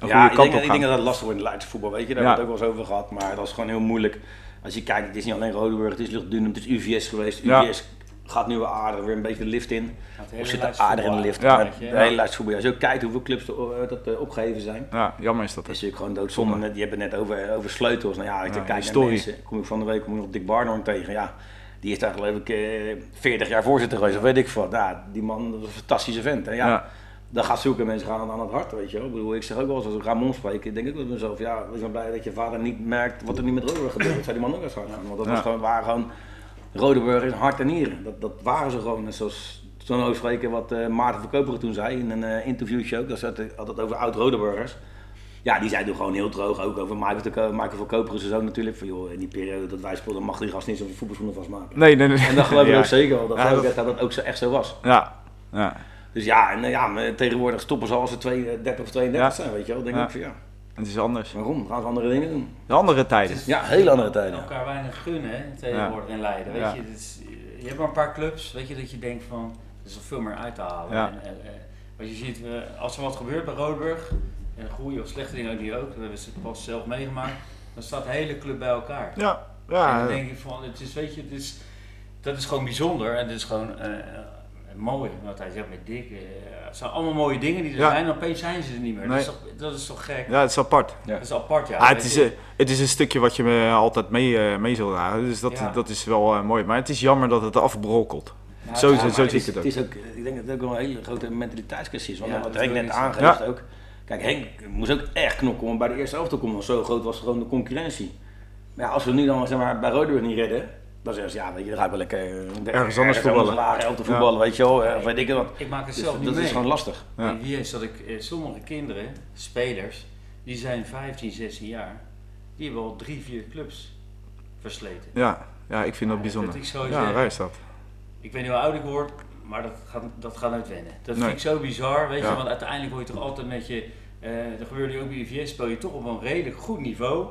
een Ja, goede ik denk, op ik gaat. denk dat het lastig wordt in het Leidse voetbal, weet je. Daar Ja. hebben we het ook wel eens over gehad, maar dat is gewoon heel moeilijk. Als je kijkt, het is niet alleen Rodenburg, het is Luchtdunum, het is UVS geweest. Ja. UVS gaat nu wel aardig weer een beetje de lift in. Of zit er aardig in de lift. Ja. De hele Leidse voetbal. Als je ook kijkt hoeveel clubs er, eh, dat eh, opgegeven zijn. Ja, jammer is dat. Dat is natuurlijk gewoon doodzonde. Je hebt het net over, over sleutels. Nou ja, als je Ja, kijkt naar mensen, kom ik van de week kom ik nog Dick Barnhorn tegen. Ja, die is daar geloof ik eh 40 jaar voorzitter geweest, of weet ik wat. Ja, die man dat is een fantastische vent. En ja, Ja. Dan gaat zulke mensen gaan aan het hart, weet je wel. Ik bedoel, ik zeg ook wel eens als ik Ramon spreek, ik denk ik bij mezelf, ja, wees maar blij dat je vader niet merkt wat er nu met Rodenburg gebeurt. Dat zou die man ook eens hard gaan. Want dat Ja. was gewoon, waren gewoon, Rodenburg is hart en nieren. Dat, dat waren ze gewoon. En zoals zo'n overspreken wat eh, Maarten Verkoperen toen zei in een eh, interviewtje ook, dat ze het altijd over oud-Rodenburgers. Ja, die zei toen gewoon heel droog, ook over Michael, de Ko- Michael Verkoperen zijn zoon natuurlijk. Van joh, in die periode dat wij speelden mag die gast niet zo'n voetbalschoenen vastmaken. Nee, nee, nee. En dat geloof ik *laughs* Ja. ook zeker wel, dat, Ja, dat- dat dat ook zo, echt zo was. Ja, ja. Dus ja, en, eh, ja maar tegenwoordig stoppen ze als ze twee- eh, 30 of 32 Ja. zijn, weet je wel. Dan denk Ja. ik van ja, Het is anders. waarom? Gaan ze andere dingen doen? De andere tijden. Ja, hele andere tijden. elkaar weinig gunnen hè, tegenwoordig in Leiden. Weet Ja. je, is- je hebt maar een paar clubs, weet je, dat je denkt van, er is nog veel meer uit te halen. Ja. En, eh, eh, wat je ziet, eh, als er wat gebeurt bij Roodburg, en goede of slechte dingen ook die ook, we hebben ze pas zelf meegemaakt, dan staat de hele club bij elkaar. Ja, En ja. dan denk ik van, het is, weet je, het is, dat is gewoon bijzonder en het is gewoon eh, eh, mooi. Wat hij zegt met Dick, eh, het zijn allemaal mooie dingen die er Ja. zijn en opeens zijn ze er niet meer. Dat, is toch, dat is toch gek? ja, het is apart. Dat is apart, ja. Ah, het, is, je. eh, het is een stukje wat je me altijd mee, eh, mee zal dragen. Dus dat, Ja. dat is wel mooi. Maar het is jammer dat het afbrokkelt. Ja, zo het- het, zo zie ik het ook. Het is ook, ik denk dat het ook wel een hele grote mentaliteitskwestie is. Want Ja, wat dat Henk net aangeeft ook. Kijk, Henk moest ook echt knokken om bij de eerste elftal te komen. Want zo groot was gewoon de concurrentie. Maar ja, als we nu dan zeg maar, bij Rodeburg niet redden, dan zeggen ze ja, weet je, dan ga ik wel lekker eh, Ergens anders voetballen. lager elftal voetballen, weet je wel. eh, Of weet ik wat. Ik maak het Dus zelf niet dat mee. is gewoon lastig. Ja. En Wie is dat ik, eh, sommige kinderen, spelers, die zijn 15, 16 jaar, die hebben al drie, vier clubs. versleten. Ja, ja ik vind dat bijzonder. dat ik zo Ja, zeg. waar is dat? Ik weet niet hoe oud ik word, maar dat gaat, dat gaat nooit wennen. Dat Nee. vind ik zo bizar, weet Ja. je, want uiteindelijk word je toch altijd met je, eh dat gebeurde ook bij IVS, speel je toch op een redelijk goed niveau.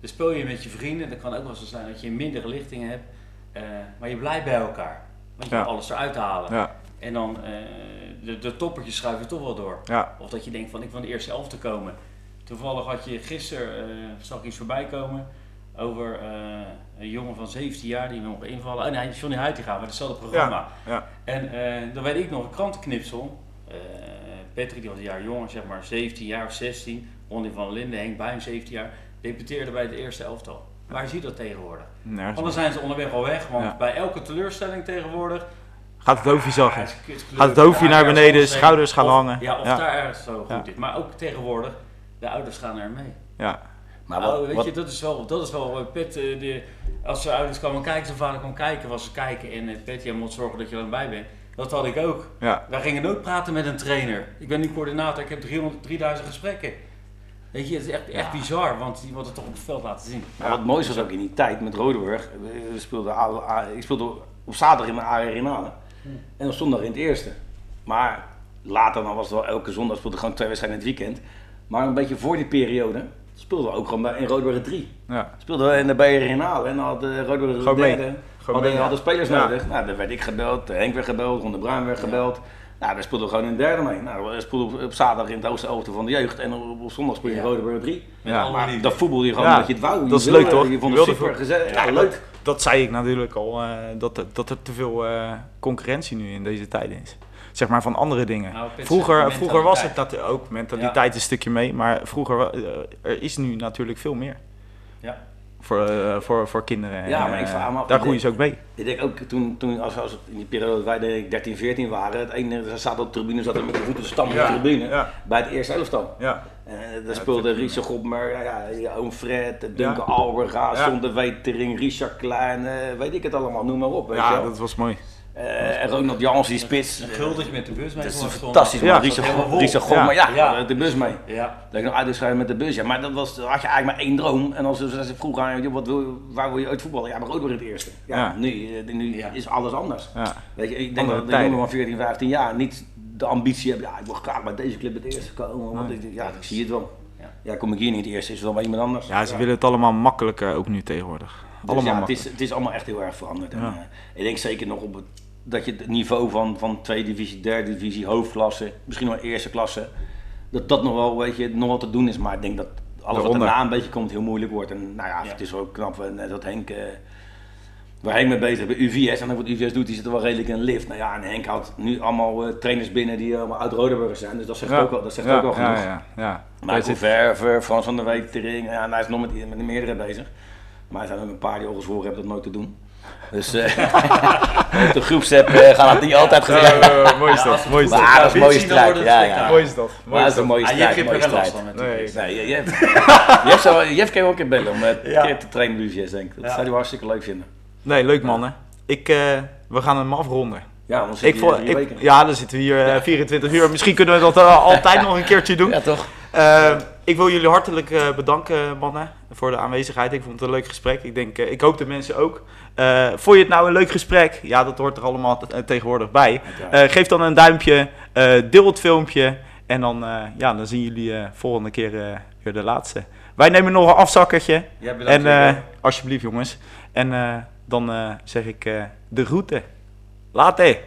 Dan speel je met je vrienden, dat kan ook wel zo zijn dat je minder lichtingen hebt, eh, maar je blijft bij elkaar. Want je Ja. wil alles eruit halen. Ja, En dan eh, de, de toppertjes schuiven toch wel door. ja, Of dat je denkt van ik wil de eerste elf te komen. Toevallig had je gisteren, eh, zag ik iets voorbij komen over een jongen van 17 jaar die nog invallen. Oh nee, Johnny Huitinga, maar hetzelfde programma. ja. En dan weet ik nog een krantenknipsel. Patrick die was een jaar jonger, zeg maar 17 jaar of 16. Ronnie van Linden, Henk Buijn 17 jaar. Debuteerde bij het eerste elftal. Waar zie je dat tegenwoordig? Nergens. zijn ze onderweg al weg. Want Ja. bij elke teleurstelling tegenwoordig Gaat het hoofdje het kut- Gaat het hoofdje naar beneden, anders schouders gaan of- hangen. Ja, of Ja. daar ergens zo goed Ja. is. Maar ook tegenwoordig, de ouders gaan er mee. Ja, Maar wat, weet wat- je, dat is wel, dat is wel eh, Pet, eh, de, als ze ouders kwamen kijken, zijn vader kwam kijken, was ze kijken en uh, Pet, jij moet zorgen dat je er bij bent. Dat had ik ook. ja, Wij gingen nooit praten met een trainer. Ik ben nu coördinator, ik heb 300, 3000 gesprekken. Weet je, het is echt, echt bizar, want die wordt het toch op het veld laten zien. Maar wat moois was ook in die tijd met Rodeburg. We speelden, ik speelde op zaterdag in de Arenale en op zondag in het eerste. Maar later dan was het wel elke zondag speelde ik gewoon twee wedstrijden in het weekend. Maar een beetje voor die periode speelden we ook gewoon bij, in Rodeburg 3. ja. Speelden we in de Arenale en dan had uh, Rodeburg de Gewoon mee. derde. Gewoon Hadden, mee, hadden spelers Ja. nodig. Nou, dan werd ik gebeld, Henk werd gebeld, Ron de Bruin werd Ja. Nou, we speelden gewoon in de derde mee. Nou, we speelden op, op zaterdag in het elfte van de jeugd en op, op zondag speel je in Ja. Rodeburg 3. Met Ja, Maar dat voetbal je gewoon Ja, dat je het wou. dat is leuk, toch? Je vond het super gezellig. Ja, Ja, leuk. Dat zei ik natuurlijk al, eh, dat, er- dat er te veel eh, concurrentie nu in deze tijden is. Zeg maar van andere dingen. Nou, Vroeger, vroeger was het dat ook mentaliteit een stukje mee, maar vroeger eh, er is nu natuurlijk veel meer Ja. Voor, eh, voor, voor kinderen. Ja, En, maar ik eh, vraag me af, daar ik groeien ze ook mee. Ik denk ook toen, toen als, als in die periode dat wij denk ik 13, 14 waren, het ene zat op de tribune, zat er met de voeten te stampen op de tribune, ja, bij het eerste elftal. ja, Eh daar speelde Richard Gopmer, ja, ja, oom Fred, Duncan Ja. Alberga, Ja. Zonder Wetering, Richard Klein, weet ik het allemaal, noem maar op. Weet je ja wel. dat was mooi. Eh, en Ronald Jans, die spits. Guldig met de bus mee. Dat is fantastisch, Ja. Richard. Richard Gopmer, ja, Ja. met de bus mee. Ja. Dat ik nog uitgeschreven met de bus, ja. Maar dat was, had je eigenlijk maar één droom. En als ze vroegen aan je, wat wil, waar wil je uit voetballen? Ja, maar ook weer het eerste. Ja, Ja. nu, eh, nu is alles anders. Ja, Weet je, ik denk Andere dat de jongen van 14, 15 jaar niet de ambitie hebben. Ja, ik wil graag bij deze club het eerste komen. Want ik, ja, ik zie het wel. Ja. Kom ik hier niet het eerste, is het wel bij iemand anders. ja ze willen het allemaal makkelijker ook nu tegenwoordig. Dus Allemaal ja, het, is, het is allemaal echt heel erg veranderd. En, Ja. eh, ik denk zeker nog op het, dat je het niveau van, van tweede divisie, derde divisie, hoofdklasse, misschien wel eerste klasse, dat dat nog wel, weet je, nog wel te doen is. Maar ik denk dat alles wat daarna een beetje komt heel moeilijk wordt. En nou ja, Ja. het is ook knap eh, net dat Henk, eh, waar Henk mee bezig is bij UVS. En ook wat UVS doet, die zit er wel redelijk in een lift. Nou ja, en Henk houdt nu allemaal eh, trainers binnen die allemaal uit Rodeburg zijn. Dus dat zegt Ja. ook wel, dat zegt ja, ook wel genoeg. Ja, ja, ja. Michael zit- Verver, Frans van der Wetering, ja, en hij is nog met, met de meerdere bezig. Maar er zijn ook een paar die al gezworen hebben dat nooit te doen. Dus eh *laughs* op de groepsapp eh, gaan het niet altijd gezegd. Eh, mooi is dat, mooi is dat. Maar dat is een mooie strijd. Ja, ja. Mooi is dat. Mooi dat is een dat. mooie Ah, strijd. Jeff heeft er geen last van met Nee. je, je, hebt, je, hebt zo, je hebt kan je ook een keer bellen om het Ja. keer te trainen UVS, denk ik. Dat Ja. zou hij hartstikke leuk vinden. Nee, leuk mannen. Ik, eh, we gaan hem afronden. Ja, anders Ik zit hij vond, hier ik, weken. ja, dan zitten we hier eh, 24 uur. Misschien kunnen we dat eh, *laughs* altijd nog een keertje doen. Ja, toch? Eh, ik wil jullie hartelijk eh, bedanken, mannen, voor de aanwezigheid. Ik vond het een leuk gesprek. Ik, denk, eh, ik hoop de mensen ook. Eh, vond je het nou een leuk gesprek? Ja, dat hoort er allemaal te- eh, tegenwoordig bij. Eh, geef dan een duimpje, eh, deel het filmpje en dan, eh, ja, dan zien jullie eh, volgende keer eh, weer de laatste. Wij nemen nog een afzakkertje. Bedankt. En eh, alsjeblieft jongens. En eh, dan eh, zeg ik eh, de groeten. Latte.